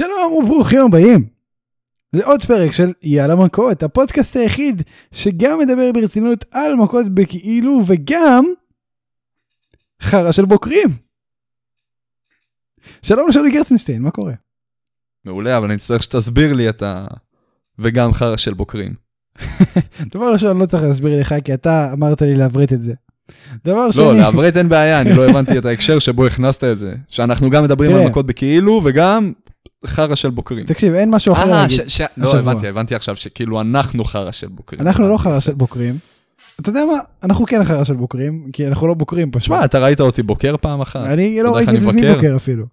שלום וברוכים הבאים לעוד פרק של יאללה מכות, הפודקאסט היחיד שגם מדבר ברצינות על מכות בכאילו וגם חרא של בוקרים. שלום לשאולי גרצנשטיין, מה קורה? מעולה, אבל אני אצטרך שתסביר לי את ה... וגם חרא של בוקרים. דבר ראשון, לא צריך להסביר לך כי אתה אמרת לי לעברת את זה. דבר שני... לא, לעברת אין בעיה, אני לא הבנתי את ההקשר שבו הכנסת את זה. שאנחנו גם מדברים. על מכות בכאילו וגם חרא של בוקרים. תקשיב, אין משהו אחר אה, להגיד. לא. הבנתי, הבנתי עכשיו שכאילו אנחנו חרא של בוקרים. אנחנו לא חרא של בוקרים. אתה יודע מה? אנחנו כן חרא של בוקרים, כי אנחנו לא בוקרים פשוט. שמע, אתה ראית אותי בוקר פעם אחת? אני לא ראיתי את עצמי? בוקר אפילו.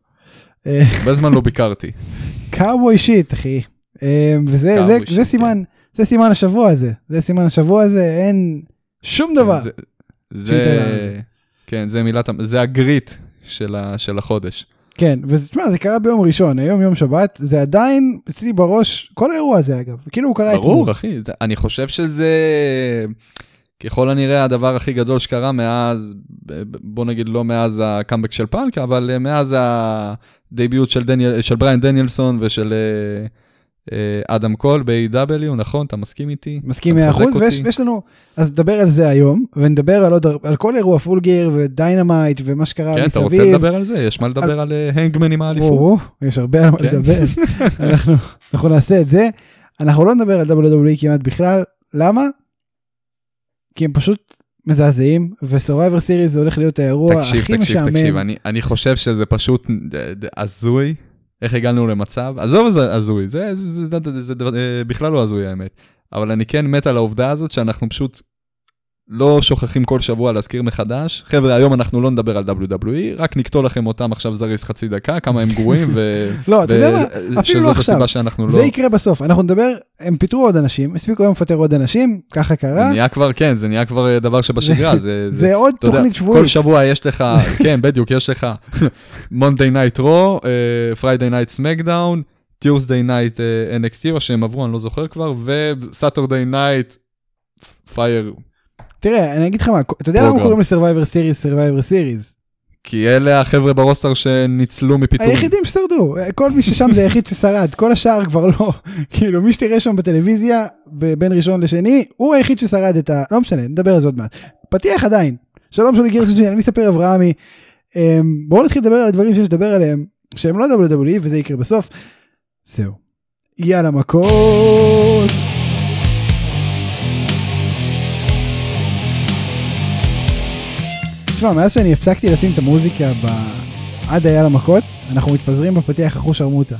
הרבה זמן לא ביקרתי. קאובוי שיט אחי. אה, וזה שיט, סימן זה סימן השבוע הזה זה סימן השבוע הזה אין שום דבר. זה-. כן, זה מילת... זה הגריט של החודש. כן ותשמע זה קרה ביום ראשון היום יום שבת זה עדיין אצלי בראש כל האירוע הזה אגב כאילו הוא קרה אתמול. ברור, אחי. אני חושב שזה ככל הנראה הדבר הכי גדול שקרה מאז, בוא נגיד לא מאז הקאמבק של פאנק, אבל אה, מאז ה debut של, דניאל, של בריאן דניאלסון ושל אה, אדם קול ב-AEW, נכון? אתה מסכים איתי? מסכים אתה 100% מחזק ויש? ויש לנו אז נדבר על זה היום ונדבר על עוד על כל אירוע Full Gear ו Dynamite ומה שקרה כן, אתה מסביב. רוצה לדבר על זה? יש מה לדבר על אה, הנגמן עם האליפות. יש הרבה על מה כן. לדבר. אנחנו, אנחנו נעשה את זה. אנחנו לא נדבר על WWE כמעט בכלל. למה? כי הם פשוט מזעזעים, ו-Survivor Series זה הולך להיות האירוע תקשיב, הכי תקשיב, משעמם. תקשיב, אני, אני חושב שזה פשוט ד- הזוי, איך הגענו למצב, עזוב זה הזוי, זה, זה, זה, זה, זה, זה אה, בכלל לא הזוי האמת, אבל אני כן מת על העובדה הזאת שאנחנו פשוט לא שוכחים כל שבוע להזכיר מחדש, חבר'ה, היום אנחנו לא נדבר על WWE, רק נקטול לכם אותם עכשיו זריז חצי דקה, כמה הם גרועים, ו... לא, אתה יודע מה? אפילו לא שזאת עכשיו. הסיבה שאנחנו זה לא... יקרה בסוף. אנחנו נדבר, הם פיטרו עוד אנשים, הספיקו היום לפטר עוד אנשים, ככה זה קרה. נהיה כבר, כן, זה נהיה כבר דבר שבשגרה, זה... זה עוד תוכנית שבועית. כל שבוע יש לך, כן, בדיוק, יש לך Monday Night Raw, אה, Friday Night SmackDown, Tuesday Night אה, NXT, או שהם עברו, אני לא זוכר כבר, ו-Saturday Night Fire, תראה, אני אגיד לך מה, אתה יודע למה. קוראים ל-Survivor Series Survivor Series? כי אלה החבר'ה ברוסטר שניצלו מפיטורים. היחידים ששרדו, כל מי ששם זה היחיד ששרד, כל השאר כבר לא, כאילו מי שתראה שם בטלוויזיה בין ראשון לשני, הוא היחיד ששרד את ה... לא משנה, נדבר על זה עוד מעט. פתיח עדיין, שלום שולי גירשטיין, אני אספר אברהמי. אמ, בואו נתחיל לדבר על הדברים שיש לדבר עליהם, שהם לא WWE וזה יקרה בסוף. זהו. יאללה מכות. תשמע, מאז שאני הפסקתי לשים את המוזיקה ב... עד היאללה מכות, אנחנו מתפזרים בפתיח אחוז שרמוטה.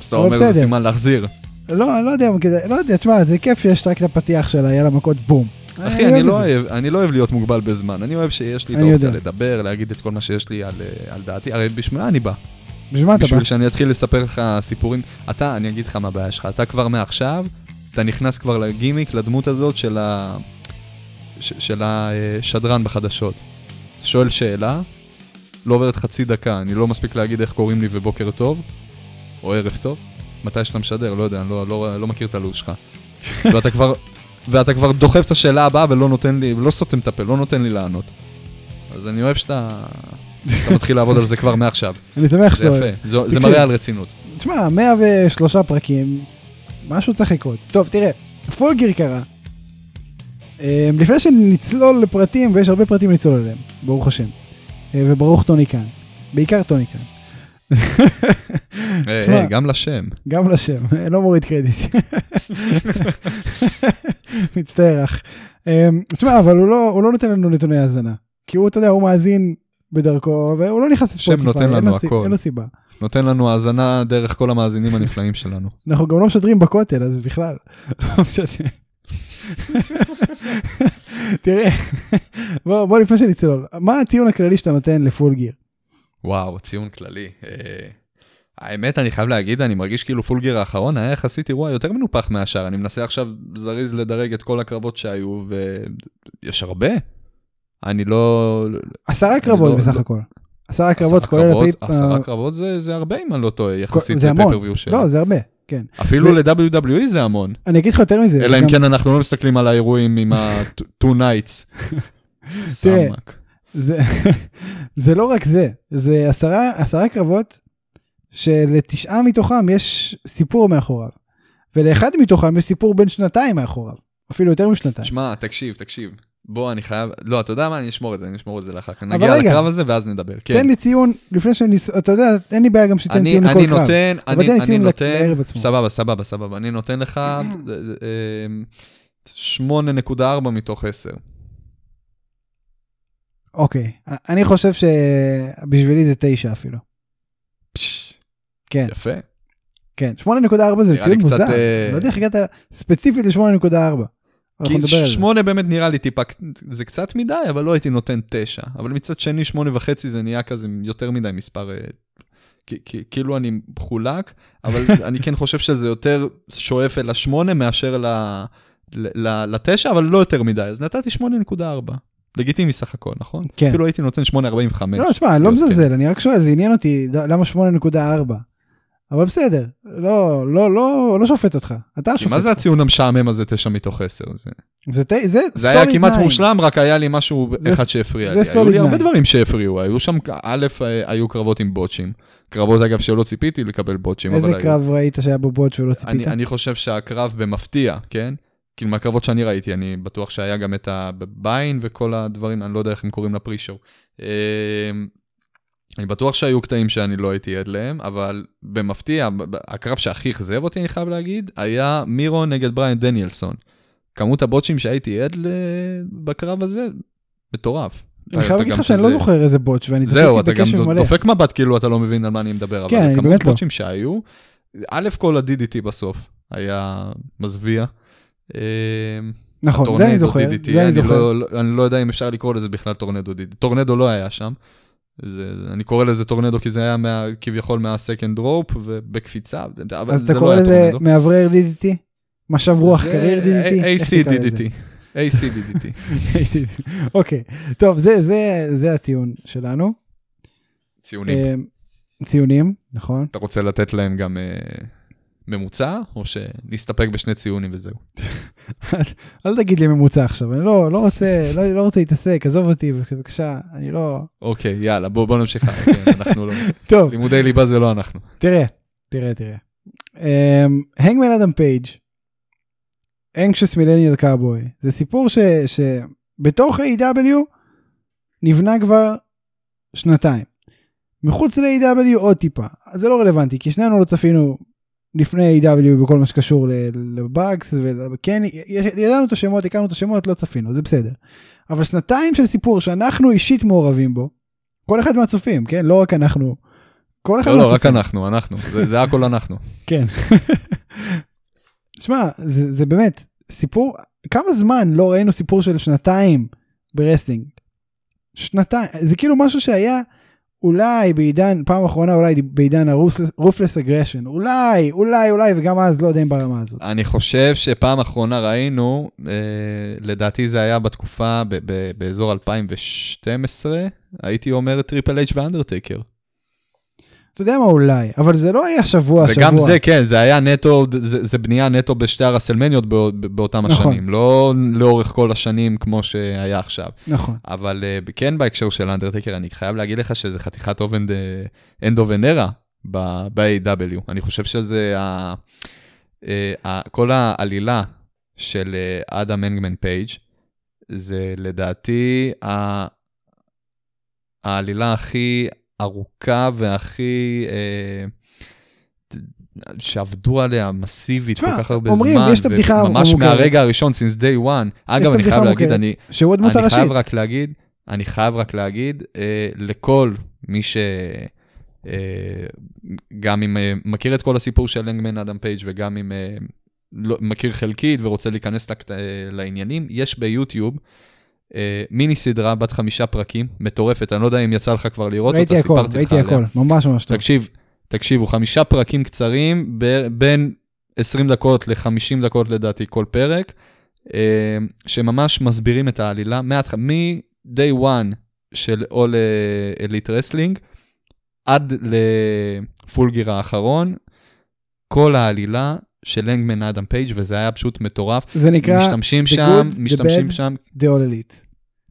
אז אתה אומר זה. סימן להחזיר. לא, אני לא יודע, לא יודע, תשמע, זה כיף שיש רק את הפתיח של היאללה מכות בום. אחי, אני אוהב לא. אוהב, אני לא אוהב להיות מוגבל בזמן, אני אוהב שיש לי את אני האופציה. לדבר, להגיד את כל מה שיש לי על, אה, על דעתי, הרי בשביל מה אני בא? בשביל מה אתה בא? בשביל שאני אתחיל לספר לך סיפורים. אתה, אני אגיד לך מה הבעיה שלך, אתה כבר מעכשיו, אתה נכנס כבר לגימיק, לדמות הזאת של, ה... ש... של השדרן בחדשות. שואל שאלה, לא עוברת חצי דקה, אני לא מספיק להגיד איך קוראים לי ובוקר טוב, או ערב טוב, מתי שאתה משדר, לא יודע, אני לא, לא, לא מכיר את הלו"ז שלך. ואתה כבר, ואתה כבר דוחף את השאלה הבאה ולא נותן לי, לא סותם את הפה, לא נותן לי לענות. אז אני אוהב שאתה אתה מתחיל לעבוד על זה כבר מעכשיו. אני שמח זה שאתה... יפה, זה, זה תקשיב. מראה על רצינות. תשמע, 103 פרקים, משהו צריך לקרות. טוב, תראה, פולגיר קרה. אה, לפני שנצלול לפרטים, ויש הרבה פרטים לצלול אליהם, ברוך השם. אה, וברוך טוני כאן. בעיקר טוני כאן. היי, גם לשם. גם לשם, לא מוריד קרדיט. מצטער אח. אה, תשמע, אבל הוא לא, הוא לא נותן לנו נתוני האזנה. כי הוא, אתה יודע, הוא מאזין בדרכו, והוא לא נכנס שם לספוטיפיי. נותן לנו הכל. אין לו סיבה. נותן לנו האזנה דרך כל המאזינים הנפלאים שלנו. אנחנו גם לא משדרים בכותל, אז בכלל, לא. תראה, בוא, בוא לפני שנצלול, מה הציון הכללי שאתה נותן לפול גיר? וואו, ציון כללי. אה, האמת, אני חייב להגיד, אני מרגיש כאילו פולגר האחרון היה יחסית אירוע יותר מנופח מהשאר. אני מנסה עכשיו זריז לדרג את כל הקרבות שהיו, ויש הרבה. אני לא... עשרה קרבות לא- בסך לא- הכל. עשרה קרבות כולל. עשרה אה, קרבות זה זה הרבה אם אני לא טועה, יחסית. לפייפריוויו שלו. לא, זה הרבה, כן. אפילו ו- ל-WWE זה המון. אני אגיד לך יותר מזה. אלא אם גם- כן אנחנו לא מסתכלים על האירועים עם ה-two nights. סמק. זה, זה לא רק זה, זה עשרה, עשרה קרבות שלתשעה מתוכם יש סיפור מאחוריו, ולאחד מתוכם יש סיפור בין שנתיים מאחוריו, אפילו יותר משנתיים. שמע, תקשיב, תקשיב. בוא, אני חייב... לא, אתה יודע מה? אני אשמור את זה, אני אשמור את זה לאחר כך. נגיע רגע. לקרב הזה ואז נדבר. כן. תן לי ציון, לפני שאני, אתה יודע, אין לי בעיה גם שתיתן אני, ציון לכל אני קרב. נותן, אבל אני, תן לי אני ציון נותן, לערב עצמו. סבבה, סבבה, סבבה, אני נותן לך אה, אה, 8.4 מתוך 10. אוקיי, אני חושב שבשבילי זה תשע אפילו. פש, כן, יפה. כן, 8.4 זה ציון מוזר, אה, אני לא יודע איך הגעת ספציפית ל-8.4. כי. 8 באמת נראה לי טיפה, זה קצת מדי, אבל לא הייתי נותן 9. אבל מצד שני, 8 וחצי זה נהיה כזה יותר מדי מספר, אה, כאילו אני מחולק, אבל אני כן חושב שזה יותר שואף אל השמונה מאשר ל- לתשע, אבל לא יותר מדי, אז נתתי 8.4. לגיטימי סך הכל, נכון? כן. אפילו הייתי נותן 8.45. לא, תשמע, אני לא כן. מזלזל, אני רק שואל, זה עניין אותי, למה 8.4? אבל בסדר, לא, לא, לא, לא שופט אותך, אתה שופט. מה זה. הציון המשעמם הזה, 9 מתוך 10? זה, זה ת- זה זה היה כמעט nine. מושלם, רק היה לי משהו זה- אחד שהפריע זה לי. היו לי solid הרבה nine. דברים שהפריעו, היו שם, א', אה, היו קרבות עם בוטשים. קרבות, אגב, שלא ציפיתי לקבל בוטשים, איזה אבל היו. קרב ראית שהיה בו בוט ולא ציפית? אני, אני חושב שהקרב במפתיע, כן? כאילו מהקרבות שאני ראיתי, אני בטוח שהיה גם את הביין וכל הדברים, אני לא יודע איך הם קוראים לפרי-שואו. אני בטוח שהיו קטעים שאני לא הייתי עד להם, אבל במפתיע, הקרב שהכי אכזב אותי, אני חייב להגיד, היה מירו נגד בריאן דניאלסון. כמות הבוטשים שהייתי עד. בקרב הזה, מטורף. אני אתה- חייב אתה להגיד גם לך שאני לא זוכר איזה בוט ואני זהו, אתה צפיתי גם בקשב מלא. דופק מבט כאילו אתה לא מבין על מה אני מדבר, כן, אבל אני כמות לא. בוטשים שהיו, א' כל ה-DDT בסוף היה מזוויע. אה, נכון, זה אני זוכר, זה אני אני זוכר. לא- לא- אני לא יודע אם אפשר לקרוא לזה בכלל טורנדו DDT. טורנדו לא היה שם. זה- אני קורא לזה טורנדו כי זה היה מה- כביכול מה-second rope ובקפיצה, אבל אז זה אתה לא קורא היה לזה טורנדו. מאוורר DDT? משב רוח קרייר DDT? AC לזה? DDT. AC DDT. אוקיי, טוב, זה- זה זה הציון שלנו. ציונים. אה, ציונים, נכון. אתה רוצה לתת להם גם אה, ממוצע, או שנסתפק בשני ציונים וזהו? אל תגיד לי ממוצע עכשיו, אני לא לא רוצה לא לא רוצה להתעסק, עזוב אותי בבקשה, אני לא... אוקיי, יאללה, בוא בוא נמשיך. כן, אנחנו לא... טוב, לימודי ליבה זה לא אנחנו. תראה, תראה, תראה. Hangman אדם פייג', anxious millennial cowboy, זה סיפור ש, שבתוך A.E.W. נבנה כבר שנתיים. מחוץ ל-A.E.W. עוד טיפה, זה לא רלוונטי, כי שנינו לא צפינו לפני A.E.W. בכל מה שקשור לבאגס, וכן, ידענו את השמות, הכרנו את השמות, לא צפינו, זה בסדר. אבל שנתיים של סיפור שאנחנו אישית מעורבים בו, כל אחד מהצופים, כן? לא רק אנחנו. כל אחד לא, לא, רק מהצופים. אנחנו, אנחנו. זה זה הכל אנחנו. כן. שמע, זה, זה באמת סיפור, כמה זמן לא ראינו סיפור של שנתיים ב wrestling? שנתיים, זה כאילו משהו שהיה אולי בעידן, פעם אחרונה אולי בעידן ה-ruthless aggression, אולי, אולי, אולי, וגם אז לא יודע אם ברמה הזאת. אני חושב שפעם אחרונה ראינו, אה, לדעתי זה היה בתקופה, ב- ב- באזור 2012, הייתי אומר טריפל אייץ' ואנדרטייקר. אתה יודע מה אולי, אבל זה לא היה שבוע שבוע. וגם זה, כן, זה היה נטו, זה, זה בנייה נטו בשתי הרסלמניות בא, באותם נכון. השנים, לא לאורך כל השנים כמו שהיה עכשיו. נכון. אבל אה, כן בהקשר של אנדרטייקר, אני חייב להגיד לך שזה חתיכת אובן end of an era ב-AEW. אני חושב שזה ה, אה, ה, כל העלילה של אה, אדם הנגמן פייג', זה לדעתי ה, העלילה הכי ארוכה והכי... אה, שעבדו עליה מסיבית תשמע, כל כך הרבה אומרים, זמן, יש את הבדיחה ממש המוכרת. מהרגע הראשון, since day one. אגב, אני חייב להגיד. אני, שהוא הדמות אני. חייב רק להגיד, אני חייב רק להגיד, אה, לכל מי ש... אה, גם אם אה, מכיר את כל הסיפור של לנגמן אדם פייג' וגם אם אה, לא, מכיר חלקית ורוצה להיכנס לק, אה, לעניינים, יש ביוטיוב מיני סדרה בת חמישה פרקים, מטורפת, אני לא יודע אם יצא לך כבר לראות אותה, ראיתי סיפרתי לך ראיתי עליה. הכל, ממש ממש טוב. תקשיב, תקשיבו, חמישה פרקים קצרים, בין 20 דקות ל-50 דקות לדעתי כל פרק, אה, שממש מסבירים את העלילה, מ-day one של All אה, Elite Wrestling, עד ל Full Gear האחרון, כל העלילה של הנגמן אדם פייג' וזה היה פשוט מטורף. זה נקרא משתמשים The שם, Good, The משתמשים Bad. שם, The All Elite,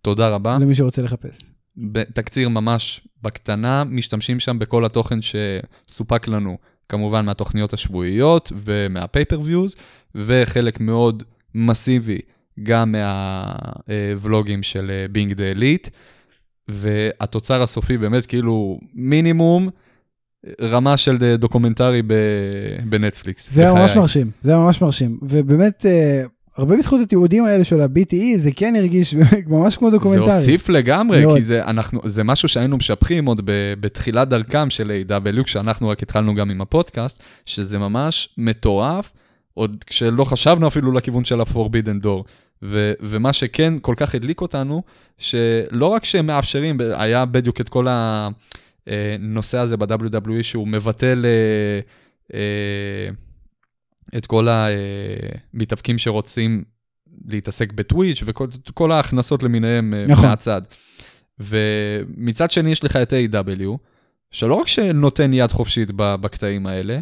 תודה רבה. למי שרוצה לחפש. בתקציר ממש בקטנה, משתמשים שם בכל התוכן שסופק לנו, כמובן מהתוכניות השבועיות ומה pay-per-views, וחלק מאוד מסיבי גם מהוולוגים של Being The Elite, והתוצר הסופי באמת כאילו מינימום. רמה של דוקומנטרי בנטפליקס. זה ממש מרשים, זה ממש מרשים. ובאמת, אה, הרבה בזכות התיעודים האלה של ה-BTE, זה כן הרגיש ממש כמו דוקומנטרי. זה הוסיף לגמרי, מאוד. כי זה, אנחנו, זה משהו שהיינו משבחים עוד בתחילת דרכם של AEW, כשאנחנו רק התחלנו גם עם הפודקאסט, שזה ממש מטורף, עוד כשלא חשבנו אפילו לכיוון של ה-Forbidden Door. ו- ומה שכן כל כך הדליק אותנו, שלא רק שהם מאפשרים, היה בדיוק את כל הנושא הזה ב-WWE שהוא מבטל... אה, אה, את כל המתאבקים שרוצים להתעסק בטוויץ' וכל ההכנסות למיניהם אה, נכון. מהצד. ומצד שני יש לך את A.W, שלא רק שנותן יד חופשית בקטעים האלה,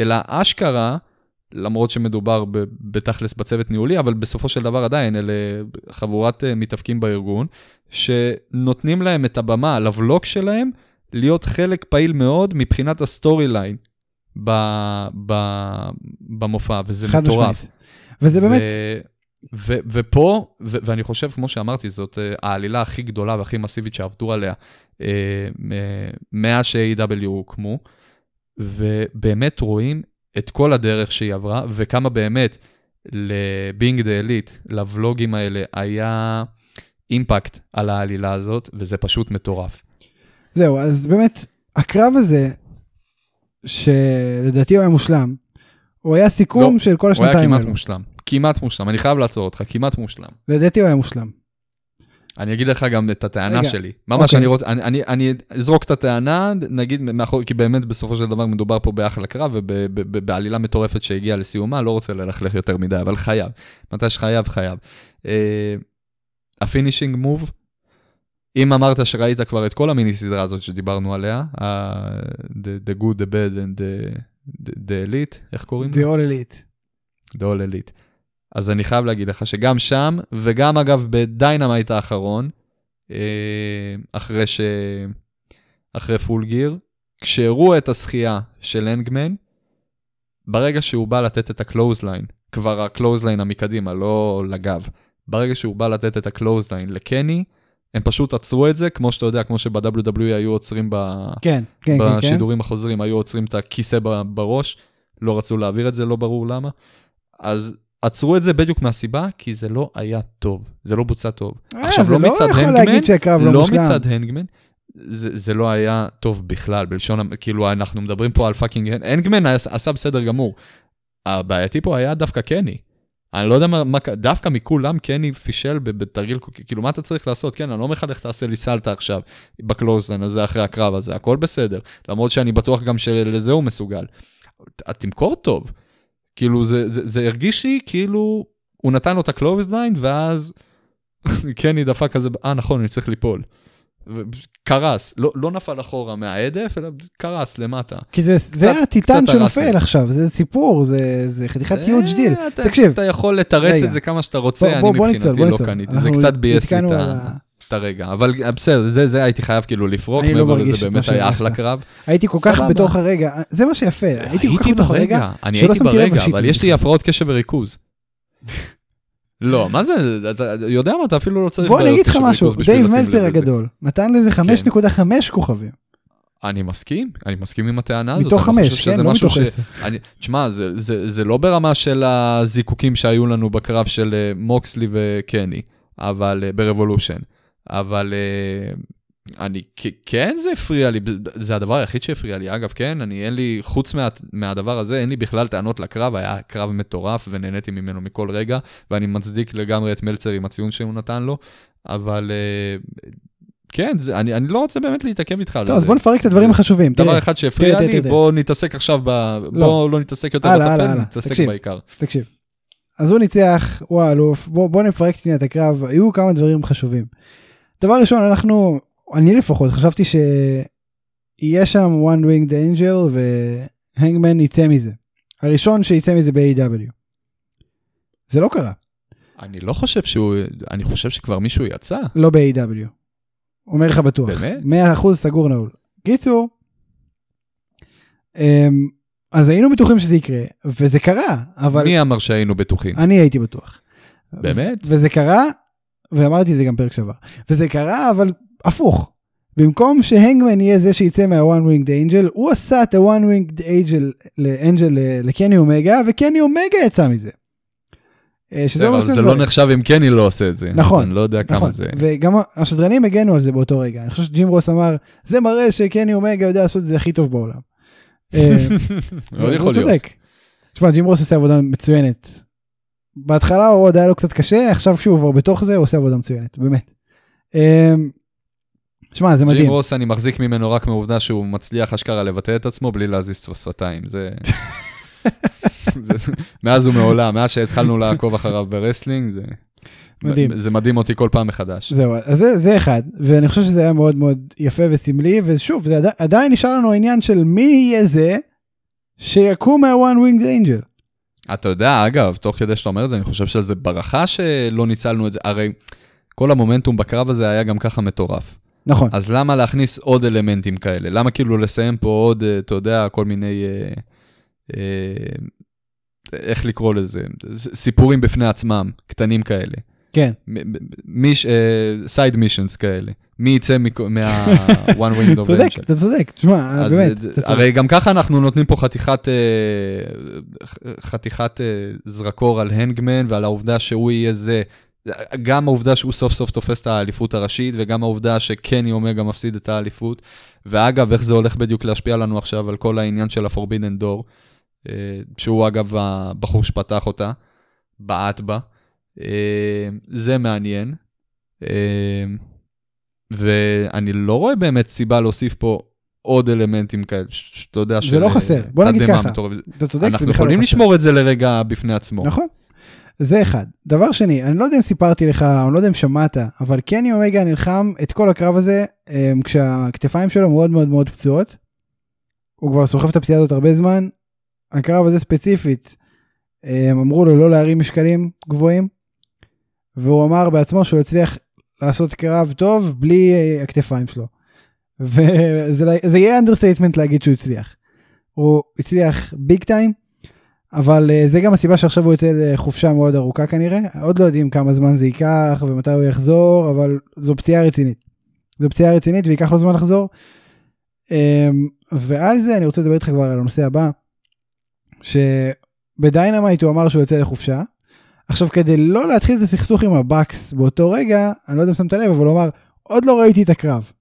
אלא אשכרה, למרות שמדובר בתכלס בצוות ניהולי, אבל בסופו של דבר עדיין אלה חבורת אה, מתאבקים בארגון, שנותנים להם את הבמה לוולוג שלהם להיות חלק פעיל מאוד מבחינת ה storyline ב, ב, במופע, וזה מטורף. משמעית. וזה באמת... ו, ו, ופה, ו, ואני חושב, כמו שאמרתי, זאת אה, העלילה הכי גדולה והכי מסיבית שעבדו עליה uh, מאז ש-AW הוקמו, ובאמת רואים את כל הדרך שהיא עברה, וכמה באמת לבינג דה אליט, לבלוגים האלה, היה אימפקט על העלילה הזאת, וזה פשוט מטורף. זהו, אז באמת, הקרב הזה שלדעתי הוא היה מושלם. הוא היה סיכום לא, של כל השנתיים האלו. הוא היה כמעט מושלם. כמעט מושלם, אני חייב לעצור אותך, כמעט מושלם. לדעתי הוא היה מושלם. אני אגיד לך גם את הטענה רגע, שלי. ממש אוקיי. אני רוצה, אני, אני, אני אזרוק את הטענה, נגיד, מאחור, כי באמת בסופו של דבר מדובר פה באחלה קרב ובעלילה מטורפת שהגיעה לסיומה, לא רוצה ללכלך יותר מדי, אבל חייב. מתי שחייב, חייב. ה finishing אה, move, אם אמרת שראית כבר את כל המיני סדרה הזאת שדיברנו עליה, אה, the, the good, the bad and the, the, the elite, איך קוראים The all elite. The all elite. אז אני חייב להגיד לך שגם שם, וגם אגב בדיינמייט האחרון, אה, אחרי ש... אחרי Full Gear, כשהראו את הזכייה של הנגמן, ברגע שהוא בא לתת את ה clothesline, כבר ה clothesline המקדימה, לא לגב, ברגע שהוא בא לתת את ה clothesline לקני, הם פשוט עצרו את זה, כמו שאתה יודע, כמו שב-WWE היו עוצרים ב... כן, כן, כן. בשידורים כן. החוזרים, היו עוצרים את הכיסא בראש, לא רצו להעביר את זה, לא ברור למה. אז עצרו את זה בדיוק מהסיבה, כי זה לא היה טוב, זה לא בוצע טוב. אה, עכשיו, לא, לא מצד הנגמן, לא, לא מצד הנגמן, זה, זה לא היה טוב בכלל, בלשון, כאילו, אנחנו מדברים פה על fucking, הנגמן עשה בסדר גמור. הבעייתי פה היה דווקא קני. אני לא יודע מה, מה דווקא מכולם קני פישל בתרגיל, כאילו מה אתה צריך לעשות? כן, אני לא אומר לך איך תעשה לי סלטה עכשיו ב clothesline הזה אחרי הקרב הזה, הכל בסדר. למרות שאני בטוח גם שלזה הוא מסוגל. תמכור טוב. כאילו זה, זה, זה הרגיש לי כאילו הוא נתן לו את ה clothesline ואז קני דפק כזה, אה נכון, אני צריך ליפול. קרס, לא, לא נפל אחורה מההדף, אלא קרס למטה. כי זה, קצת, זה הטיטן שנופל עכשיו, זה סיפור, זה, זה חתיכת huge deal. תקשיב. אתה יכול לתרץ רגע. את זה כמה שאתה רוצה, בוא, אני בוא מבחינתי ניצול, לא ניצול. קניתי, זה קצת ביאס לי את הרגע. אבל בסדר, זה, זה הייתי חייב כאילו לפרוק, לא מעבר לא לזה באמת היה אחלה קרב. הייתי כל כך בתוך הרגע, זה מה שיפה, הייתי כל כך בתוך הרגע, אני הייתי ברגע, אבל יש לי הפרעות קשב וריכוז. לא, מה זה, אתה יודע מה, אתה אפילו לא צריך... בוא אני אגיד לך משהו, דייב מלצר הגדול, נתן לזה 5.5 כן. כוכבים. אני מסכים, אני מסכים עם הטענה הזאת. מתוך חמש, כן, לא מתוך עשר. תשמע, זה, זה, זה לא ברמה של הזיקוקים שהיו לנו בקרב של אה, מוקסלי וקני, אבל אה, ברבולושן. אבל אה, אני, כן זה הפריע לי, זה הדבר היחיד שהפריע לי. אגב, כן, אני, אין לי, חוץ מה, מהדבר הזה, אין לי בכלל טענות לקרב, היה קרב מטורף ונהניתי ממנו מכל רגע, ואני מצדיק לגמרי את מלצר עם הציון שהוא נתן לו, אבל uh, כן, זה, אני, אני לא רוצה באמת להתעכב איתך על זה. אז בוא נפרק את הדברים החשובים. דבר אחד שהפריע לי, בוא. נתעסק עכשיו ב... לא. בוא לא נתעסק יותר בטפל, נתעסק בעיקר. תקשיב, אז הוא ניצח, הוא האלוף, בוא נפרק שנייה את הקרב, היו כמה דברים חשובים. דבר ראשון, אנחנו אני לפחות חשבתי שיהיה שם one winged angel והנגמן יצא מזה. הראשון שיצא מזה ב-AW. זה לא קרה. אני לא חושב שהוא, אני חושב שכבר מישהו יצא. לא ב-AW. אומר לך בטוח. באמת? 100% סגור נעול. קיצור, אמ, אז היינו בטוחים שזה יקרה, וזה קרה, אבל מי אמר שהיינו בטוחים? אני הייתי בטוח. באמת? וזה קרה, ואמרתי את זה גם פרק שעבר, וזה קרה, אבל הפוך. במקום שהנגמן יהיה זה שיצא מה-one winged angel, הוא עשה את ה-one winged angel לאנג'ל לקני אומגה, וקני אומגה יצא מזה. אה, שזה אבל זה לא. נחשב אם קני לא עושה את זה. נכון, אני לא יודע כמה נכון, זה. וגם השדרנים הגנו על זה באותו רגע. אני חושב שג'ים רוס אמר, זה מראה שקני אומגה יודע לעשות את זה הכי טוב בעולם. אה, מאוד יכול להיות. צודק. תשמע, ג'ים רוס עושה עבודה מצוינת. בהתחלה הוא עוד היה לו קצת קשה, עכשיו שהוא כבר בתוך זה, הוא עושה עבודה מצוינת, באמת. אה, שמע, זה ג'ים מדהים. רוס, אני מחזיק ממנו רק מהעובדה שהוא מצליח אשכרה לבטא את עצמו בלי להזיז את השפתיים. זה... מאז ומעולם, מאז שהתחלנו לעקוב אחריו ב wrestling, זה... מדהים. זה מדהים אותי כל פעם מחדש. זהו, אז זה, זה אחד, ואני חושב שזה היה מאוד מאוד יפה וסמלי, ושוב, זה עדי, עדיין נשאר לנו העניין של מי יהיה זה שיקום מה-one winged angel. אתה יודע, אגב, תוך כדי שאתה אומר את זה, אני חושב שזה ברכה שלא ניצלנו את זה. הרי כל המומנטום בקרב הזה היה גם ככה מטורף. נכון, אז למה להכניס עוד אלמנטים כאלה? למה כאילו לסיים פה עוד, אה, אתה יודע, כל מיני... אה, אה, איך לקרוא לזה? סיפורים בפני עצמם, קטנים כאלה. כן, סייד מישנס כאלה. מי יצא מה-one wing of צודק. אתה צודק, תשמע, באמת, צודק. הרי גם ככה אנחנו נותנים פה חתיכת, אה, חתיכת אה, זרקור על הנגמן ועל העובדה שהוא יהיה זה. גם העובדה שהוא סוף סוף תופס את האליפות הראשית, וגם העובדה שקני אומגה מפסיד את האליפות. ואגב, איך זה הולך בדיוק להשפיע לנו עכשיו על כל העניין של ה-Forbidden Door, אה, שהוא אגב הבחור שפתח אותה, בעט בה. אה, זה מעניין. אה, ואני לא רואה באמת סיבה להוסיף פה עוד אלמנטים כאלה, ש- שאתה יודע, זה לא חסר. בוא נגיד ככה. אתה צודק, זה אנחנו בכלל לא יכולים חסר. לשמור את זה לרגע בפני עצמו. נכון. זה אחד. דבר שני, אני לא יודע אם סיפרתי לך, אני לא יודע אם שמעת, אבל קני אומגה נלחם את כל הקרב הזה אמ, כשהכתפיים שלו מאוד מאוד מאוד פצועות. הוא כבר סוחב את הפציעה הזאת הרבה זמן. הקרב הזה ספציפית, אמ, אמרו לו לא להרים משקלים גבוהים, והוא אמר בעצמו שהוא יצליח לעשות קרב טוב בלי אה, הכתפיים שלו. וזה זה יהיה understatement להגיד שהוא הצליח. הוא הצליח big time. אבל אה, זה גם הסיבה שעכשיו הוא יוצא לחופשה מאוד ארוכה כנראה, עוד לא יודעים כמה זמן זה ייקח ומתי הוא יחזור, אבל זו פציעה רצינית. זו פציעה רצינית וייקח לו זמן לחזור. אמ, ועל זה אני רוצה לדבר איתך כבר על הנושא הבא, שב Dynamite הוא אמר שהוא יוצא לחופשה. עכשיו כדי לא להתחיל את הסכסוך עם ה Bucks באותו רגע, אני לא יודע אם שמת לב, אבל הוא אמר, עוד לא ראיתי את הקרב.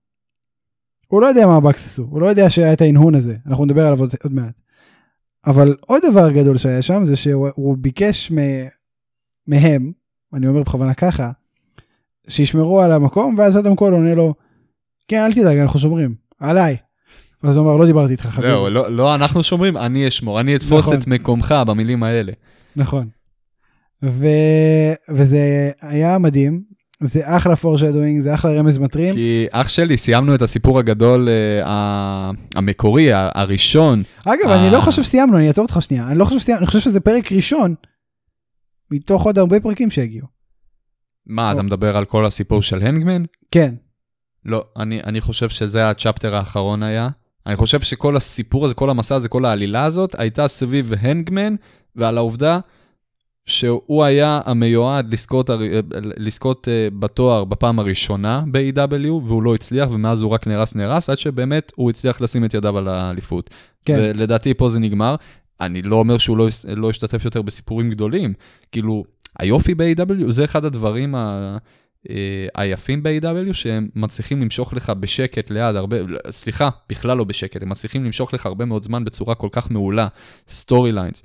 הוא לא יודע מה ה Bucks עשו, הוא לא יודע שהיה את ההנהון הזה, אנחנו נדבר עליו עוד, עוד מעט. אבל עוד דבר גדול שהיה שם זה שהוא הוא ביקש מ, מהם, אני אומר בכוונה ככה, שישמרו על המקום, ואז אדם קול עונה לו, כן, אל תדאג, אנחנו שומרים, עליי. ואז הוא אמר, לא דיברתי איתך, חביבי. זהו, לא, לא אנחנו שומרים, אני אשמור, אני אתפוס נכון. את מקומך במילים האלה. נכון. ו... וזה היה מדהים, זה אחלה foreshadowing, זה אחלה רמז מטרים. כי אח שלי, סיימנו את הסיפור הגדול אה, המקורי, הראשון. אגב, אה. אני לא חושב שסיימנו, אני אעצור אותך שנייה, אני לא חושב שסיימנו, אני חושב שזה פרק ראשון, מתוך עוד הרבה פרקים שהגיעו. מה, אתה לא. מדבר על כל הסיפור של הנגמן? כן, לא, אני, אני חושב שזה הצ'פטר האחרון היה. אני חושב שכל הסיפור הזה, כל המסע הזה, כל העלילה הזאת, הייתה סביב הנגמן, ועל העובדה שהוא היה המיועד לזכות, אה, לזכות אה, בתואר בפעם הראשונה ב-AW, והוא לא הצליח, ומאז הוא רק נהרס נהרס, עד שבאמת הוא הצליח לשים את ידיו על האליפות. כן. ולדעתי פה זה נגמר. אני לא אומר שהוא לא, לא ישתתף יותר בסיפורים גדולים. כאילו, היופי ב-AEW זה אחד הדברים ה... אה, היפים ב-AEW שהם מצליחים למשוך לך בשקט ליד הרבה, סליחה, בכלל לא בשקט, הם מצליחים למשוך לך הרבה מאוד זמן בצורה כל כך מעולה, storylines,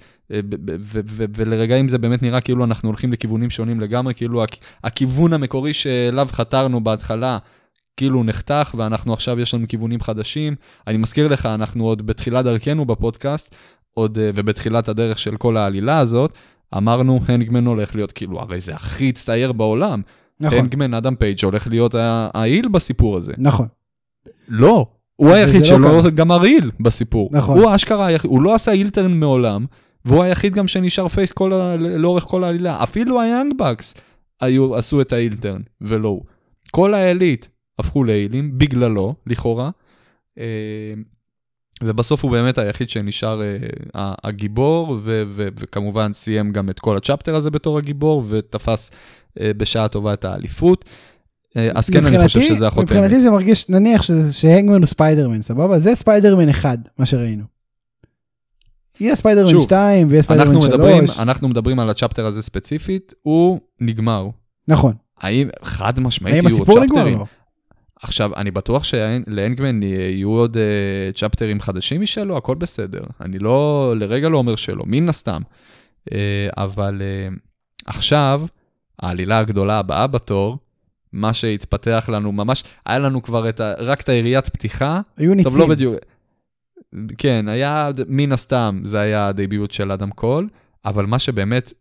ולרגעים זה באמת נראה כאילו אנחנו הולכים לכיוונים שונים לגמרי, כאילו הכ- הכיוון המקורי שאליו חתרנו בהתחלה, כאילו נחתך, ואנחנו עכשיו יש לנו כיוונים חדשים. אני מזכיר לך, אנחנו עוד בתחילת דרכנו בפודקאסט, עוד, אה, ובתחילת הדרך של כל העלילה הזאת, אמרנו, Hangman הולך להיות כאילו, הרי זה הכי הצטייר בעולם. נכון, Hangman, אדם פייג' הולך להיות ה heel בסיפור הזה. נכון, לא, הוא היחיד לא שלא ככה. גם ה heel בסיפור. נכון. הוא היחיד, הוא לא עשה heel turn מעולם, והוא היחיד גם שנשאר face כל ה... לאורך כל העלילה. אפילו ה Young Bucks היו, עשו את ה heel turn, ולא הוא. כל ה Elite הפכו ל heel ים, בגללו, לכאורה. אה, ובסוף הוא באמת היחיד שנשאר אה, הגיבור, ו- ו- וכמובן סיים גם את כל ה chapter הזה בתור הגיבור, ותפס אה, בשעה טובה את האליפות. אה, אז כן, אני חושב שזה החותמת. מבחינתי זה מרגיש, נניח ש Hangman הוא ספיידרמן, סבבה? זה ספיידרמן אחד, מה שראינו. יהיה ספיידרמן שוב, 2 ויהיה ספיידרמן אנחנו 3. מדברים, אנחנו מדברים על ה chapter הזה ספציפית, הוא נגמר. נכון. האם חד משמעית האם יהיו עוד? צ'פטרים? לא. עכשיו, אני בטוח שלאנגמן יהיו עוד uh, צ'פטרים חדשים משלו, הכל בסדר. אני לא, לרגע לא אומר שלא, מן הסתם. Uh, אבל uh, עכשיו, העלילה הגדולה הבאה בתור, מה שהתפתח לנו ממש, היה לנו כבר את ה, רק את היריית פתיחה, היו ניצים. טוב, לא בדיוק. כן, היה, מן הסתם, זה היה הדביוט של אדם קול, אבל מה שבאמת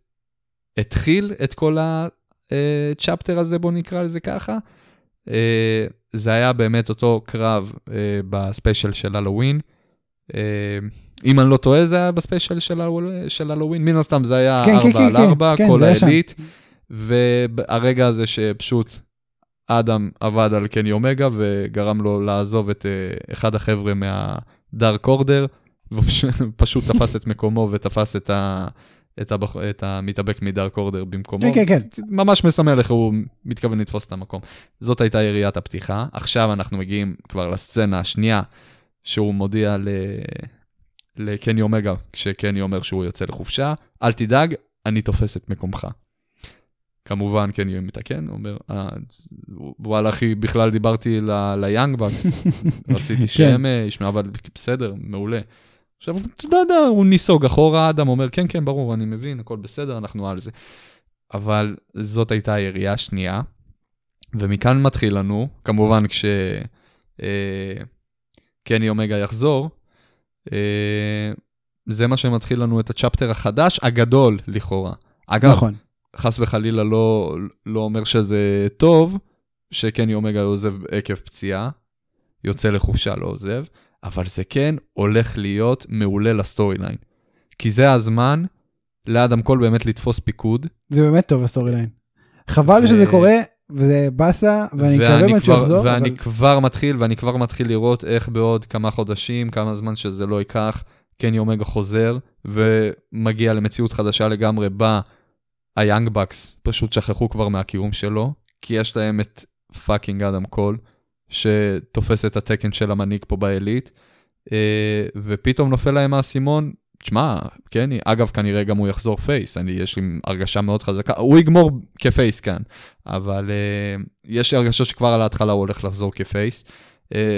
התחיל את כל ה chapter הזה, בוא נקרא לזה ככה, אה, זה היה באמת אותו קרב אה, ב special של הלואוין. אה, אם אני לא טועה, זה היה ב special של הלואוין, מן הסתם זה היה כן, כן, 4 כן, על כן, 4, כן, כל זה היה שם. ה Elite, והרגע הזה שפשוט אדם עבד על קני אומגה וגרם לו לעזוב את אה, אחד החבר'ה מהדארק אורדר, והוא פש- פשוט תפס את מקומו ותפס את, ה, את, הבח, את המתאבק מדארק אורדר במקומו. כן, כן, כן. ממש מסמל איך הוא מתכוון לתפוס את המקום. זאת הייתה יריית הפתיחה. עכשיו אנחנו מגיעים כבר לסצנה השנייה, שהוא מודיע ל... לקני אומגה, כשקני אומר שהוא יוצא לחופשה, אל תדאג, אני תופס את מקומך. כמובן, קני מתקן, הוא אומר, "אה, וואלה אחי, בכלל דיברתי ליאנג בקס, רציתי שהם אה, ישמעו, אבל בסדר, מעולה. עכשיו, אתה יודע, הוא ניסוג אחורה, אדם אומר, כן, כן, ברור, אני מבין, הכל בסדר, אנחנו על זה. אבל זאת הייתה הירייה השנייה, ומכאן מתחיל לנו, כמובן כש... אה, קני אומגה יחזור, אה, זה מה שמתחיל לנו את הצ'פטר החדש, הגדול לכאורה. אגב, נכון. חס וחלילה לא, לא אומר שזה טוב, שקני אומגה עוזב עקב פציעה, יוצא לחופשה, לא עוזב, אבל זה כן הולך להיות מעולה ל storyline. כי זה הזמן לאדם קול באמת לתפוס פיקוד, זה באמת טוב ה storyline. חבל ו- שזה קורה, וזה באסה, ואני מקווה באמת שהוא יחזור, ואני אבל כבר מתחיל, ואני כבר מתחיל לראות איך בעוד כמה חודשים, כמה זמן שזה לא ייקח, קני אומגה חוזר, ומגיע למציאות חדשה לגמרי, בה ה Young Bucks פשוט שכחו כבר מהקיום שלו, כי יש להם את fucking אדם קול, שתופס את התקן של המנהיג פה ב Elite, אה, ופתאום נופל להם האסימון, תשמע, קני, אגב, כנראה גם הוא יחזור face, אני, יש לי הרגשה מאוד חזקה, הוא יגמור כ face כאן, אבל uh, יש לי הרגשה שכבר על ההתחלה הוא הולך לחזור כ face.